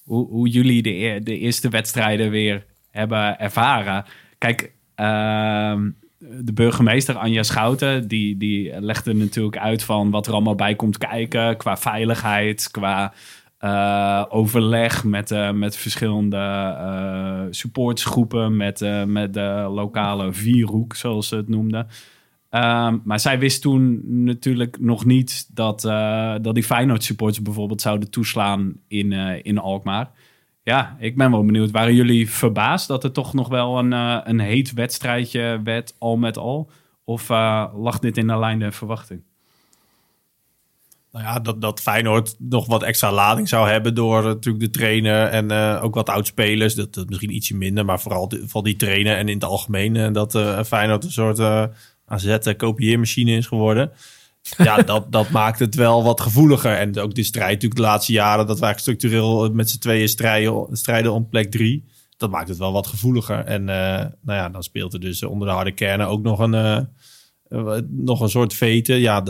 hoe, hoe jullie de, eer- de eerste wedstrijden weer hebben ervaren. Kijk, ehm, de burgemeester Anja Schouten, die, die legde natuurlijk uit van wat er allemaal bij komt kijken qua veiligheid, qua eh, overleg met, eh, met verschillende eh supportsgroepen, met, met de lokale vierhoek, zoals ze het noemden. Ehm, maar zij wist toen natuurlijk nog niet dat, dat die Feyenoord supporters bijvoorbeeld zouden toeslaan in, in Alkmaar. Ja, ik ben wel benieuwd. Waren jullie verbaasd dat het toch nog wel een, een heet wedstrijdje werd, al met al? Of lag dit in de lijn der verwachting? Nou ja, dat, dat Feyenoord nog wat extra lading zou hebben door eh, natuurlijk de trainer en eh, ook wat oudspelers. Dat, dat misschien ietsje minder, maar vooral, die- vooral die trainer en in het algemeen eh, dat Feyenoord een soort AZ-kopieermachine is geworden. Ja, (laughs) dat, dat maakt het wel wat gevoeliger. En ook de strijd natuurlijk de laatste jaren, dat wij structureel met z'n tweeën strijden, strijden om plek drie. Dat maakt het wel wat gevoeliger. En nou ja, dan speelt er dus onder de harde kernen ook nog een, nog een soort veten. Ja,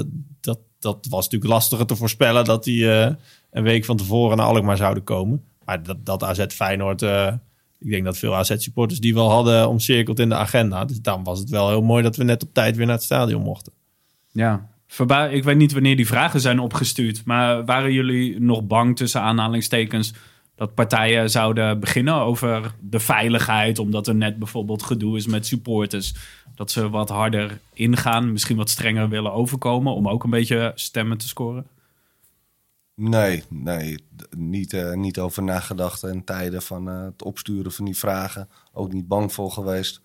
dat, was natuurlijk lastiger te voorspellen dat die eh, een week van tevoren naar Alkmaar zouden komen. Maar dat, dat AZ Feyenoord, eh, ik denk dat veel AZ-supporters die wel hadden omcirkeld in de agenda. Dus dan was het wel heel mooi dat we net op tijd weer naar het stadion mochten. Ja, ik weet niet wanneer die vragen zijn opgestuurd. Maar waren jullie nog bang tussen aanhalingstekens dat partijen zouden beginnen over de veiligheid, omdat er net bijvoorbeeld gedoe is met supporters, dat ze wat harder ingaan, misschien wat strenger willen overkomen om ook een beetje stemmen te scoren? Nee, nee, niet, eh, niet over nagedacht. En tijden van eh, het opsturen van die vragen ook niet bang voor geweest.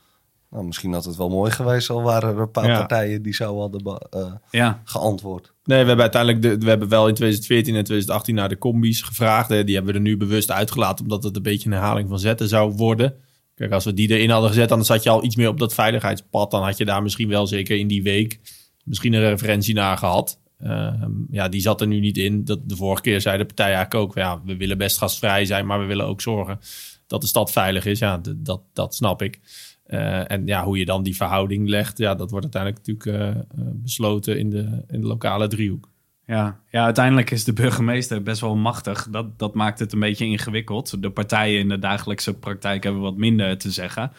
Nou, misschien had het wel mooi geweest, al waren er een paar Ja. partijen die zo hadden eh, Ja, geantwoord. Nee, we hebben uiteindelijk de, we hebben wel in 2014 en 2018 naar de combi's gevraagd. Eh, Die hebben we er nu bewust uitgelaten, omdat het een beetje een herhaling van zetten zou worden. Kijk, als we die erin hadden gezet, dan zat je al iets meer op dat veiligheidspad. Dan had je daar misschien wel zeker in die week misschien een referentie naar gehad. Ehm, ja, die zat er nu niet in. Dat, de vorige keer zei de partij eigenlijk ook, ja, we willen best gastvrij zijn, maar we willen ook zorgen dat de stad veilig is. Ja, dat, dat snap ik. Eh, en ja, hoe je dan die verhouding legt, ja, dat wordt uiteindelijk natuurlijk eh, eh, besloten in de, in de lokale driehoek. ja. ja, uiteindelijk is de burgemeester best wel machtig. Dat, dat maakt het een beetje ingewikkeld. De partijen in de dagelijkse praktijk hebben wat minder te zeggen.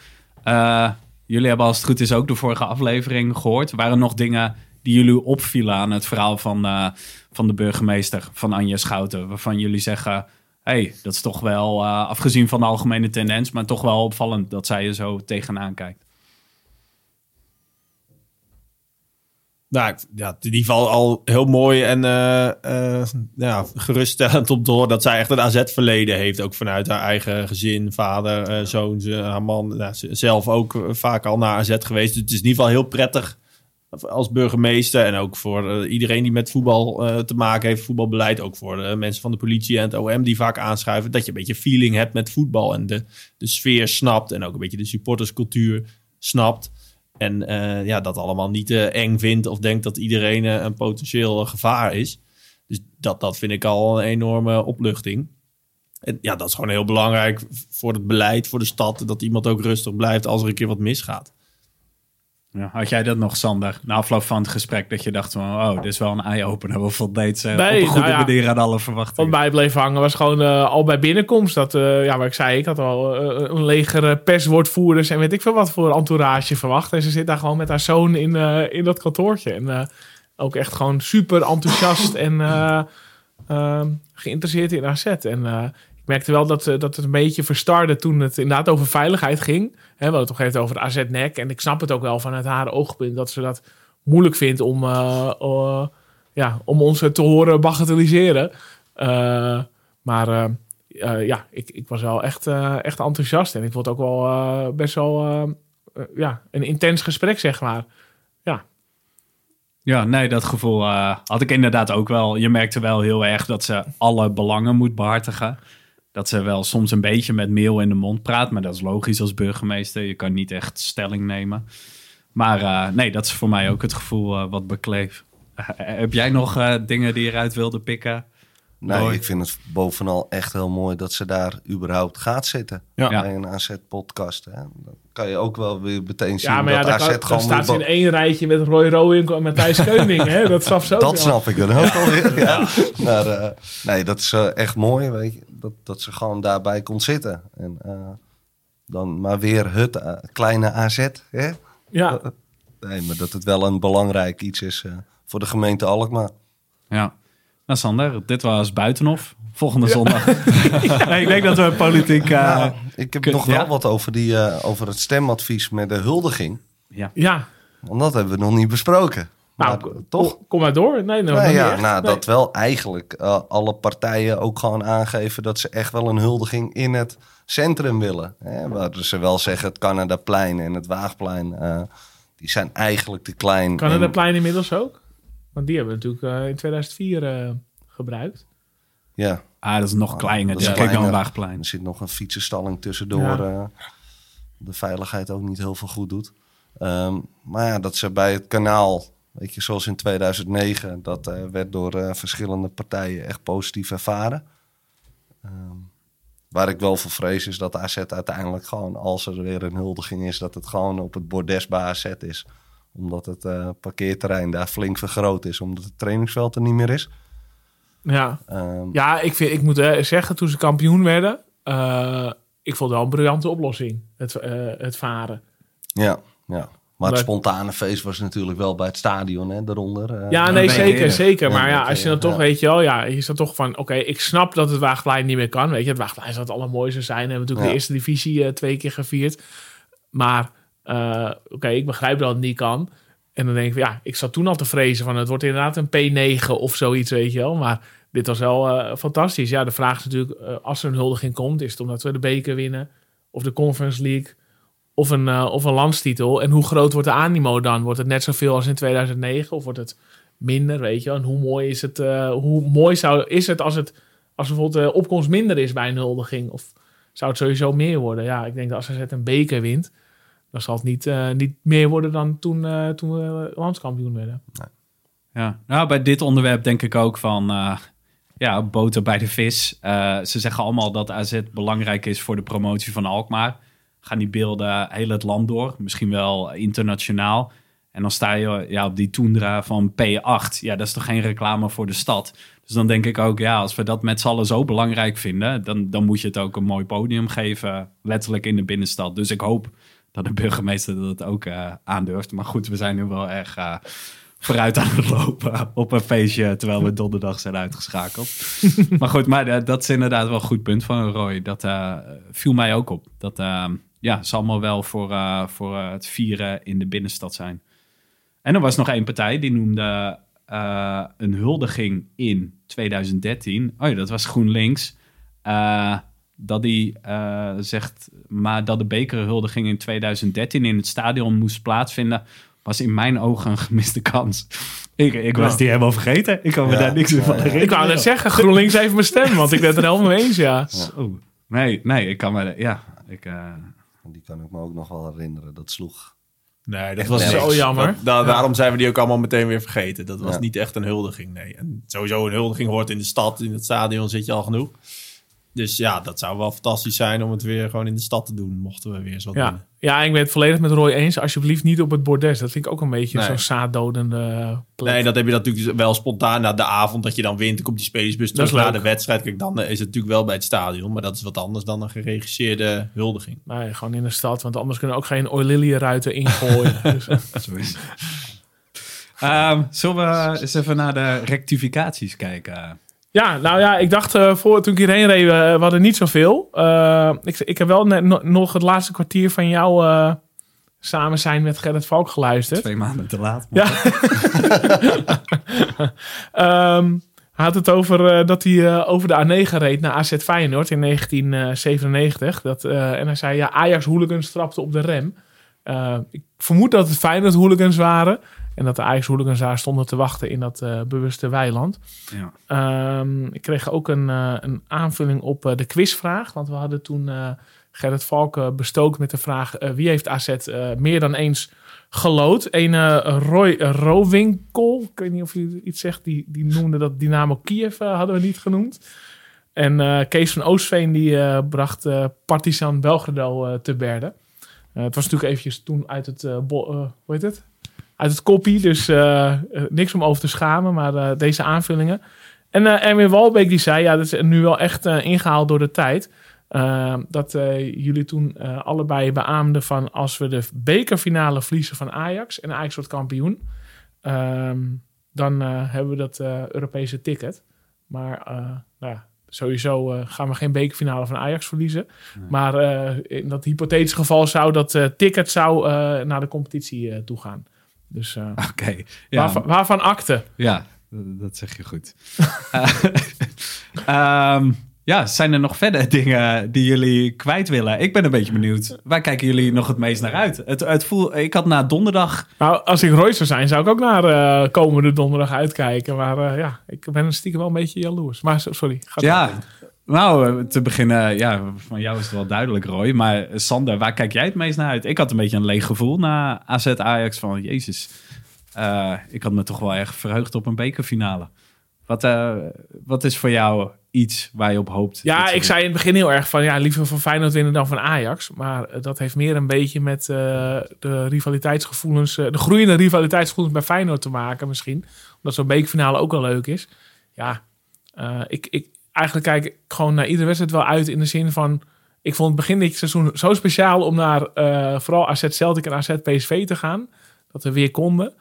Jullie hebben als het goed is ook de vorige aflevering gehoord. Waren nog dingen die jullie opvielen aan het verhaal van, van de burgemeester van Anja Schouten? Waarvan jullie zeggen, hey, dat is toch wel, eh, afgezien van de algemene tendens, maar toch wel opvallend dat zij er zo tegenaan kijkt. Nou, ja, in ieder geval al heel mooi en eh, eh, ja, geruststellend om horen dat zij echt een AZ-verleden heeft. Ook vanuit haar eigen gezin, vader, zoon, haar man. Nou, ze- zelf ook vaak al naar AZ geweest. Dus het is in ieder geval heel prettig als burgemeester. En ook voor eh, iedereen die met voetbal eh, te maken heeft, voetbalbeleid. Ook voor de mensen van de politie en het OM die vaak aanschuiven. Dat je een beetje feeling hebt met voetbal en de, de sfeer snapt. En ook een beetje de supporterscultuur snapt. En eh, ja, dat allemaal niet eng vindt of denkt dat iedereen een potentieel gevaar is. Dus dat, dat vind ik al een enorme opluchting. En ja, dat is gewoon heel belangrijk voor het beleid, voor de stad. Dat iemand ook rustig blijft als er een keer wat misgaat. Ja, had jij dat nog, Sander? Na afloop van het gesprek dat je dacht van, oh, dit is wel een eye-opener. Of voldeed ze Nee, op een goede nou ja. manier aan alle verwachtingen? Wat mij bleef hangen was gewoon eh, al bij binnenkomst. Dat, eh, ja, wat ik zei, ik had al eh, een leger eh, perswoordvoerders en weet ik veel wat voor entourage verwacht. En ze zit daar gewoon met haar zoon in, eh, in dat kantoortje. En eh, ook echt gewoon super enthousiast en eh, eh, geïnteresseerd in AZ. En eh, ik merkte wel dat, eh, dat het een beetje verstarde toen het inderdaad over veiligheid ging. Hè, we hadden het toch over de AZ-nek. En ik snap het ook wel vanuit haar oogpunt dat ze dat moeilijk vindt om, eh, ja, om ons te horen bagatelliseren. Eh, maar ja, ik, ik was wel echt, echt enthousiast. En ik vond het ook wel best wel ja, een intens gesprek, zeg maar. Ja, Ja, nee, dat gevoel had ik inderdaad ook wel. Je merkte wel heel erg dat ze alle belangen moet behartigen. Dat ze wel soms een beetje met meel in de mond praat. Maar dat is logisch als burgemeester. Je kan niet echt stelling nemen. Maar eh, nee, dat is voor mij ook het gevoel eh, wat bekleef. Eh, heb jij nog eh, dingen die je eruit wilde pikken? Nee, Mooi. ik vind het bovenal echt heel mooi dat ze daar überhaupt gaat zitten. Ja. Bij een AZ-podcast. Dan kan je ook wel weer meteen zien ja maar ja, dat dan, AZ kan- gewoon staat ze in één rijtje met Roy Rowing en Matthijs Keuning. Hè? (laughs) Dat snap ze ook Dat wel. snap ik dan ook alweer. Ja. Maar eh, nee, dat is echt mooi, weet je. Dat, dat ze gewoon daarbij kon zitten. En eh, dan maar weer het eh, kleine AZ. Hè? Ja, Nee, maar dat het wel een belangrijk iets is eh, voor de gemeente Alkmaar. Ja. Nou, Sander, dit was Buitenhof. Volgende zondag. (laughs) ik denk dat we politiek... eh, Ja, ik heb kun- nog ja? wel wat over, die, eh, over het stemadvies met de huldiging. ja. ja. Want dat hebben we nog niet besproken. Nou, toch? Kom, maar door. Nee, Nou niet ja, nou, Nee. dat wel eigenlijk eh, alle partijen ook gewoon aangeven dat ze echt wel een huldiging in het centrum willen. Hè, waar ze wel zeggen het Canadaplein en het Waagplein, eh, die zijn eigenlijk te klein. Kan het En- dat plein inmiddels ook? Want die hebben we natuurlijk eh, in 2004 eh, gebruikt. Ja, Ah, dat is nog kleiner. dat Dus is kijk dan. Waagplein. er zit nog een fietsenstalling tussendoor. Ja. de veiligheid ook niet heel veel goed doet. Ehm, maar ja, dat ze bij het kanaal, weet je, zoals in 2009, dat eh, werd door eh, verschillende partijen echt positief ervaren. Ehm, waar ik wel voor vrees is dat AZ uiteindelijk gewoon, als er weer een huldiging is, dat het gewoon op het bordes bij AZ is. Omdat het eh, parkeerterrein daar flink vergroot is, omdat het trainingsveld er niet meer is. Ja, Ehm, ja ik, vind, ik moet zeggen, toen ze kampioen werden... ik vond het wel een briljante oplossing, het, het varen. Ja, ja. Maar het Maar- spontane feest was natuurlijk wel bij het stadion, hè, daaronder. eh. Ja, nee, zeker, eerder. zeker. Ja, Maar ja, als je dan ja. toch, Ja. weet je wel, ja, je staat toch van, oké, ik snap dat het Waagplein niet meer kan. Weet je, het Waagplein zou het allermooiste zijn. We hebben natuurlijk Ja. de eerste divisie eh, twee keer gevierd. Maar, eh, oké, ik begrijp dat het niet kan. En dan denk ik, van, ja, ik zat toen al te vrezen van, het wordt inderdaad een P9 of zoiets, weet je wel. Maar dit was wel eh, fantastisch. Ja, de vraag is natuurlijk, eh, als er een huldiging komt, is het omdat we de beker winnen of de Conference League of een, eh, of een landstitel. En hoe groot wordt de animo dan? Wordt het net zoveel als in 2009 of wordt het minder, weet je? En hoe mooi is het, eh, hoe mooi zou, is het als het als bijvoorbeeld de opkomst minder is bij een huldiging? Of zou het sowieso meer worden? Ja, ik denk dat als AZ een beker wint, dan zal het niet, eh, niet meer worden dan toen, eh, toen we landskampioen werden. Ja, nou bij dit onderwerp denk ik ook van eh, ja, boter bij de vis. Eh, ze zeggen allemaal dat AZ belangrijk is voor de promotie van Alkmaar. Gaan die beelden heel het land door, misschien wel internationaal. En dan sta je ja, op die toendra van P8. Ja, dat is toch geen reclame voor de stad. Dus dan denk ik ook, ja, als we dat met z'n allen zo belangrijk vinden, dan, dan moet je het ook een mooi podium geven, letterlijk in de binnenstad. Dus ik hoop dat de burgemeester dat ook eh, aandurft. Maar goed, we zijn nu wel erg eh, vooruit aan het lopen op een feestje terwijl we donderdag zijn uitgeschakeld. (laughs) maar goed, maar eh, dat is inderdaad wel een goed punt van Roy. Dat viel mij ook op. Dat ja, ze allemaal wel voor, eh, voor eh, het vieren in de binnenstad zijn. En er was nog één partij die noemde eh, een huldiging in 2013. Oh ja, dat was GroenLinks. Dat die zegt, maar dat de bekerhuldiging in 2013 in het stadion moest plaatsvinden, was in mijn ogen een gemiste kans. (laughs) Ik, ik was die helemaal vergeten. Ik kan me Ja, daar niks meer van herinneren. Ik wou net zeggen, GroenLinks heeft mijn stem, want ik ben het er helemaal mee eens, ja. Zo. Nee, nee, ik kan me... Ja, ik... Die kan ik me ook nog wel herinneren. Dat sloeg. Nee, dat was zo jammer. Dat- da- Daarom zijn we die ook allemaal meteen weer vergeten. Dat was Ja. niet echt een huldiging, nee. En sowieso een huldiging hoort in de stad, in het stadion zit je al genoeg. Dus ja, dat zou wel fantastisch zijn om het weer gewoon in de stad te doen, mochten we weer eens wat Ja. doen. ja, ik ben het volledig met Roy eens. Alsjeblieft niet op het bordes. Dat vind ik ook een beetje Nee. zo'n zaaddodende plek. Nee, dat heb je natuurlijk wel spontaan na de avond dat je dan wint. Dan komt die spelersbus terug na de wedstrijd. Kijk, dan is het natuurlijk wel bij het stadion. Maar dat is wat anders dan een geregisseerde huldiging. Nee, gewoon in de stad, want anders kunnen we ook geen Oililië-ruiten ingooien. (laughs) dus, zo is. Ehm, zullen we eens even naar de rectificaties kijken? Ja, nou ja, ik dacht eh, voor toen ik hierheen reed, eh, we hadden niet zoveel. Eh, ik, ik heb wel net, no- nog het laatste kwartier van jou samen zijn met Gerrit Valk geluisterd. Twee maanden te laat. Ja. (laughs) Ehm, hij had het over dat hij over de A9 reed naar AZ Feyenoord in 1997. Dat, en hij zei, ja, Ajax hooligans trapten op de rem. Ik vermoed dat het Feyenoord hooligans waren. En dat de Ajax hooligans daar stonden te wachten in dat eh, bewuste weiland. Ja. Ehm, ik kreeg ook een, eh, een aanvulling op eh, de quizvraag. Want we hadden toen Gerrit Valk eh, bestookt met de vraag... wie heeft AZ meer dan eens gelood? Een Roy Rowinkel, ik weet niet of u iets zegt... die, die noemde dat Dynamo Kiev, hadden we niet genoemd. En Kees van Oostveen die bracht Partizan Belgrado te berden. Het was natuurlijk eventjes toen uit het... hoe heet het? Uit het koppie, dus eh, eh, niks om over te schamen. Maar eh, deze aanvullingen... En eh Erwin Walbeek die zei, ja, dat is nu wel echt eh, ingehaald door de tijd. dat jullie toen allebei beaamden van als we de bekerfinale verliezen van Ajax en Ajax wordt kampioen, ehm, dan hebben we dat Europese ticket. Maar nou, ja, sowieso gaan we geen bekerfinale van Ajax verliezen. Maar in dat hypothetische geval zou dat ticket zou, naar de competitie toe gaan. Dus eh, (laughs) Oké. Ja, waarvan, waarvan akte? ja, dat zeg je goed. Eh, (laughs) ehm, ja, zijn er nog verder dingen die jullie kwijt willen? Ik ben een beetje benieuwd. Waar kijken jullie nog het meest naar uit? Het, het voel, ik had na donderdag Nou, als ik Roy zou zijn, zou ik ook naar eh, komende donderdag uitkijken. Maar eh, ja, ik ben stiekem wel een beetje jaloers. Maar so- sorry. Ga Ja. Nou, eh, te beginnen, ja, van jou is het wel duidelijk, Roy. Maar eh, Sander, waar kijk jij het meest naar uit? Ik had een beetje een leeg gevoel na AZ Ajax van, jezus, eh, ik had me toch wel erg verheugd op een bekerfinale. Wat, wat is voor jou iets waar je op hoopt? Ja, ik zei in het begin heel erg van ja, liever van Feyenoord winnen dan van Ajax. Maar dat heeft meer een beetje met de rivaliteitsgevoelens, de groeiende rivaliteitsgevoelens bij Feyenoord te maken misschien. Omdat zo'n bekerfinale ook wel leuk is. Ja, ik, ik, eigenlijk kijk ik gewoon naar iedere wedstrijd wel uit in de zin van... Ik vond het begin dit seizoen zo speciaal om naar eh, vooral AZ Celtic en AZ PSV te gaan. Dat we weer konden.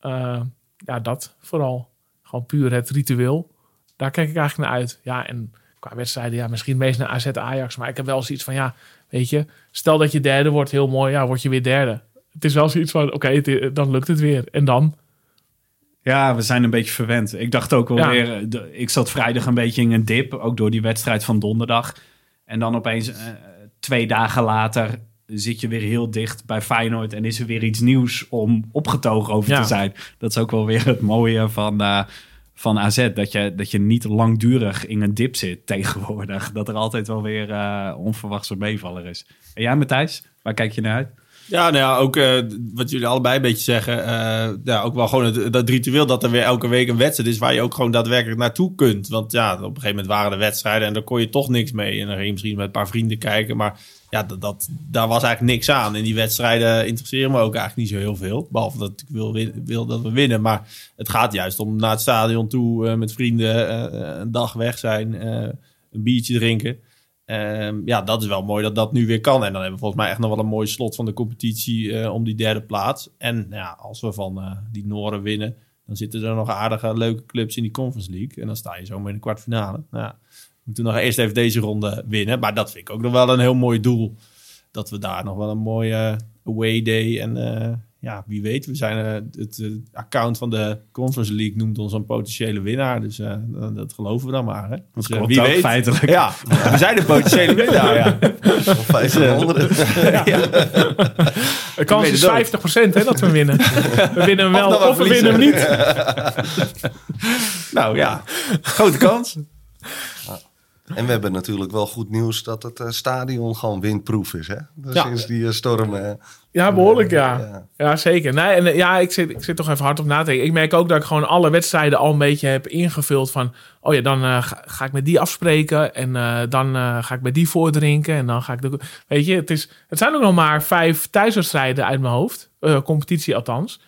Eh, ja, dat vooral. Gewoon puur het ritueel. Daar kijk ik eigenlijk naar uit. Ja, en qua wedstrijden, ja, misschien meest naar AZ Ajax. Maar ik heb wel zoiets van, ja, weet je, stel dat je derde wordt, heel mooi, ja, word je weer derde. Het is wel zoiets van, oké, dan lukt het weer. En dan? Ja, we zijn een beetje verwend. Ik dacht ook wel Ja. weer, eh, ik zat vrijdag een beetje in een dip, ook door die wedstrijd van donderdag. En dan opeens eh, twee dagen later zit je weer heel dicht bij Feyenoord en is er weer iets nieuws om opgetogen over Ja. te zijn. Dat is ook wel weer het mooie van, eh, van AZ, dat je, dat je niet langdurig in een dip zit tegenwoordig. Dat er altijd wel weer eh onverwachts een meevaller is. En jij Matthijs, waar kijk je naar uit? Ja, nou ja, ook eh, wat jullie allebei een beetje zeggen. eh, ja, ook wel gewoon dat ritueel dat er weer elke week een wedstrijd is... waar je ook gewoon daadwerkelijk naartoe kunt. Want ja, op een gegeven moment waren er wedstrijden... en daar kon je toch niks mee. En dan ging je misschien met een paar vrienden kijken. Maar ja, dat, daar was eigenlijk niks aan. En die wedstrijden interesseren me ook eigenlijk niet zo heel veel. Behalve dat ik wil, wil dat we winnen. Maar het gaat juist om naar het stadion toe... eh, met vrienden een dag weg zijn... een biertje drinken... Ehm, ja, dat is wel mooi dat dat nu weer kan. En dan hebben we volgens mij echt nog wel een mooi slot van de competitie eh, om die derde plaats. En nou ja, als we van eh, die Noren winnen, dan zitten er nog aardige leuke clubs in die Conference League. En dan sta je zomaar in de kwartfinale. Nou, ja, we moeten nog eerst even deze ronde winnen. Maar dat vind ik ook nog wel een heel mooi doel. Dat we daar nog wel een mooie away day en eh, ja, wie weet, we zijn eh, het eh, account van de Conference League noemt ons een potentiële winnaar. Dus eh, dat, dat geloven we dan maar. Hè? Dus, klopt wie ook weet. feitelijk. Ja, (laughs) we zijn de potentiële winnaar. Ja. Of 500. (laughs) De kans is het ook. 50% hè, dat we winnen. We winnen hem wel Of we winnen hem niet. (laughs) Nou ja, grote kans. En we hebben natuurlijk wel goed nieuws dat het eh, stadion gewoon windproof is. Hè? Dus Ja. Sinds die eh, storm. eh, Ja, behoorlijk ja. ja. Ja, zeker. Nee, en, ja, ik zit, ik zit toch even hard op na te denken. Ik merk ook dat ik gewoon alle wedstrijden al een beetje heb ingevuld van... Oh ja, dan eh, ga, ga ik met die afspreken en eh, dan eh, ga ik bij die voordrinken. En dan ga ik... De, weet je, het, is, het zijn ook nog maar vijf thuiswedstrijden uit mijn hoofd. Eh, competitie althans.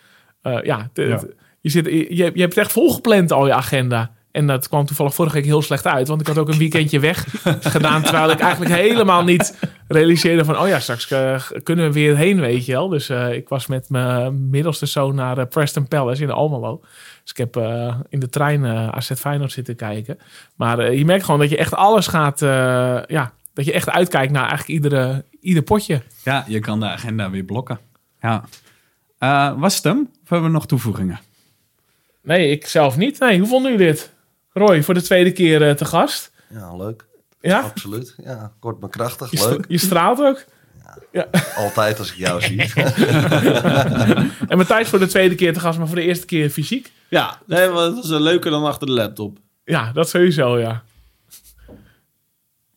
Eh, ja, Ja. Je, zit, je, je hebt het echt volgepland al je agenda. En dat kwam toevallig vorige week heel slecht uit. Want ik had ook een weekendje weg gedaan. Terwijl ik eigenlijk helemaal niet realiseerde van... Oh ja, straks eh, kunnen we weer heen, weet je wel. Dus eh, ik was met mijn middelste zoon naar eh, Preston Palace in Almelo. Dus ik heb in de trein AZ Feyenoord zitten kijken. Maar je merkt gewoon dat je echt alles gaat... ja, dat je echt uitkijkt naar eigenlijk iedere, ieder potje. Ja, je kan de agenda weer blokken. Ja. Was het hem? Of hebben we nog toevoegingen? Nee, ik zelf niet. Nee, hoe vonden jullie dit? Roy, voor de tweede keer eh, te gast. ja, leuk. Ja? Absoluut. Ja, kort maar krachtig. Je, Leuk. je straalt ook. (laughs) Altijd als ik jou zie. (laughs) En Matthijs voor de tweede keer te gast, maar voor de eerste keer fysiek. Ja, nee, maar het was eh, leuker dan achter de laptop. Ja, dat sowieso, ja.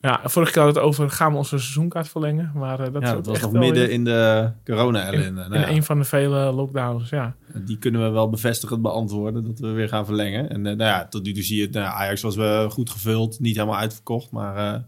Ja, vorige keer had het over gaan we onze seizoenkaart verlengen. Maar eh, dat, Ja, dat was echt nog midden in, de corona-ellende. in Nou ja, een van de vele lockdowns, ja. Die kunnen we wel bevestigend beantwoorden dat we weer gaan verlengen. En eh, nou ja, tot nu toe zie je het. Nou, ja, Ajax was wel goed gevuld, niet helemaal uitverkocht. Maar eh,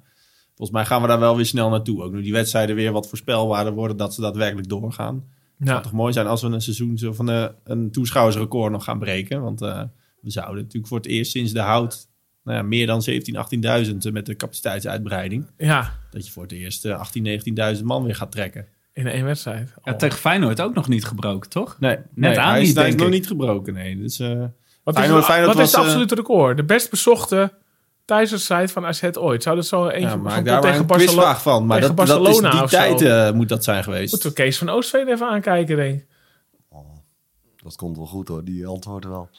volgens mij gaan we daar wel weer snel naartoe. Ook nu die wedstrijden weer wat voorspelbaarder worden, dat ze daadwerkelijk doorgaan. Het Ja, zou toch mooi zijn als we een seizoen zo van een, een toeschouwersrecord nog gaan breken. Want eh, we zouden natuurlijk voor het eerst sinds de hout nou ja, meer dan 17.000, 18.000 met de capaciteitsuitbreiding. ja, Dat je voor het eerst eh, 18.000, 19.000 man weer gaat trekken. in één wedstrijd. Ja, Oh. tegen Feyenoord ook nog niet gebroken, toch? Nee, nee aan hij is, niet, hij is nog niet gebroken. Nee. Dus, eh, Wat, Feyenoord- is, Feyenoord wat is was, eh, absolute record? De best bezochte thuiswedstrijd van AZ ooit. Zou dat zo eentje ja, van maak daar maar tegen een Barcelona? van. Maar tegen dat, dat is Barcelona die of tijd eh, moet dat zijn geweest. Moeten we Kees van Oostveen even aankijken, denk ik. Dat komt wel goed hoor, die antwoorden wel.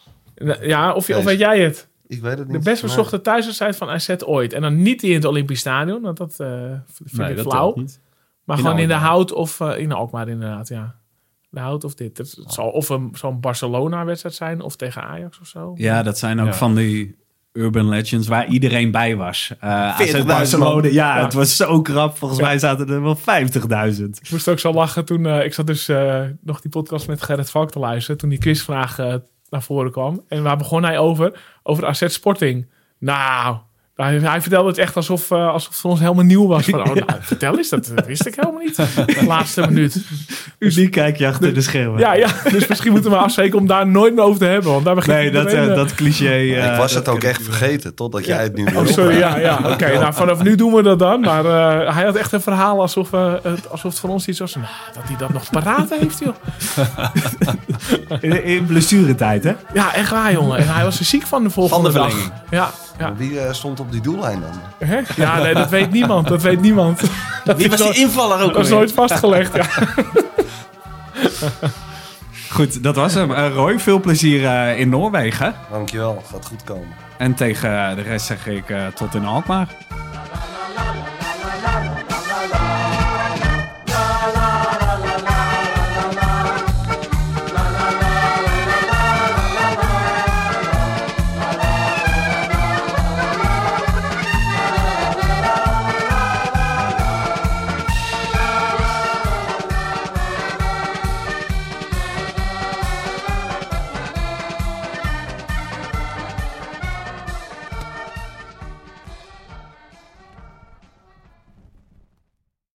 Ja, of, of Kees. weet jij het? Ik weet het niet. De best bezochte thuiswedstrijd van AZ ooit. En dan niet die in het Olympisch Stadion, want dat eh, vind nee, ik dat flauw. niet. Maar In gewoon in de hout of eh, in Alkmaar inderdaad, ja. De hout of dit. Het, het zal of een, zo'n Barcelona-wedstrijd zijn of tegen Ajax of zo. Ja, dat zijn ook Ja. van die urban legends waar iedereen bij was. Eh AZ 40.000 Barcelona. Ja, Ja. het was zo krap. Volgens Ja. mij zaten er wel 50.000. Ik moest ook zo lachen toen eh, ik zat dus eh, nog die podcast met Gerrit Valk te luisteren. Toen die quizvraag naar voren kwam. En waar begon hij over? Over AZ Sporting. Nou, hij, hij vertelde het echt alsof, eh, alsof het voor ons helemaal nieuw was. Van, oh, (laughs) nou, vertel eens, dat wist ik helemaal niet. (laughs) Laatste minuut. Nu kijk je achter de schermen. Ja, ja, dus misschien moeten we afspreken om daar nooit meer over te hebben. Want daar begint Nee, dat, eh, eh, dat cliché. ik was dat het ook echt vergeten, totdat jij het nu weer Oh, sorry, ja, ja. (laughs) Oké, nou vanaf nu doen we dat dan. Maar eh, hij had echt een verhaal alsof, het, alsof het voor ons iets was. Nou, dat hij dat nog paraat heeft, joh. In, in blessuretijd, hè? Ja, echt waar, jongen. En hij was er ziek van de volgende Van de dag. verlenging. Ja, ja. Wie eh, stond op die doellijn dan? Hè? ja, nee, dat weet niemand. Dat weet niemand. Dat Wie was nooit- die invaller ook Dat is alweer? nooit vastgelegd, ja. Goed, dat was hem. Eh, Roy, veel plezier eh, in Noorwegen. Dankjewel, gaat goed komen. En tegen de rest zeg ik eh, tot in Alkmaar.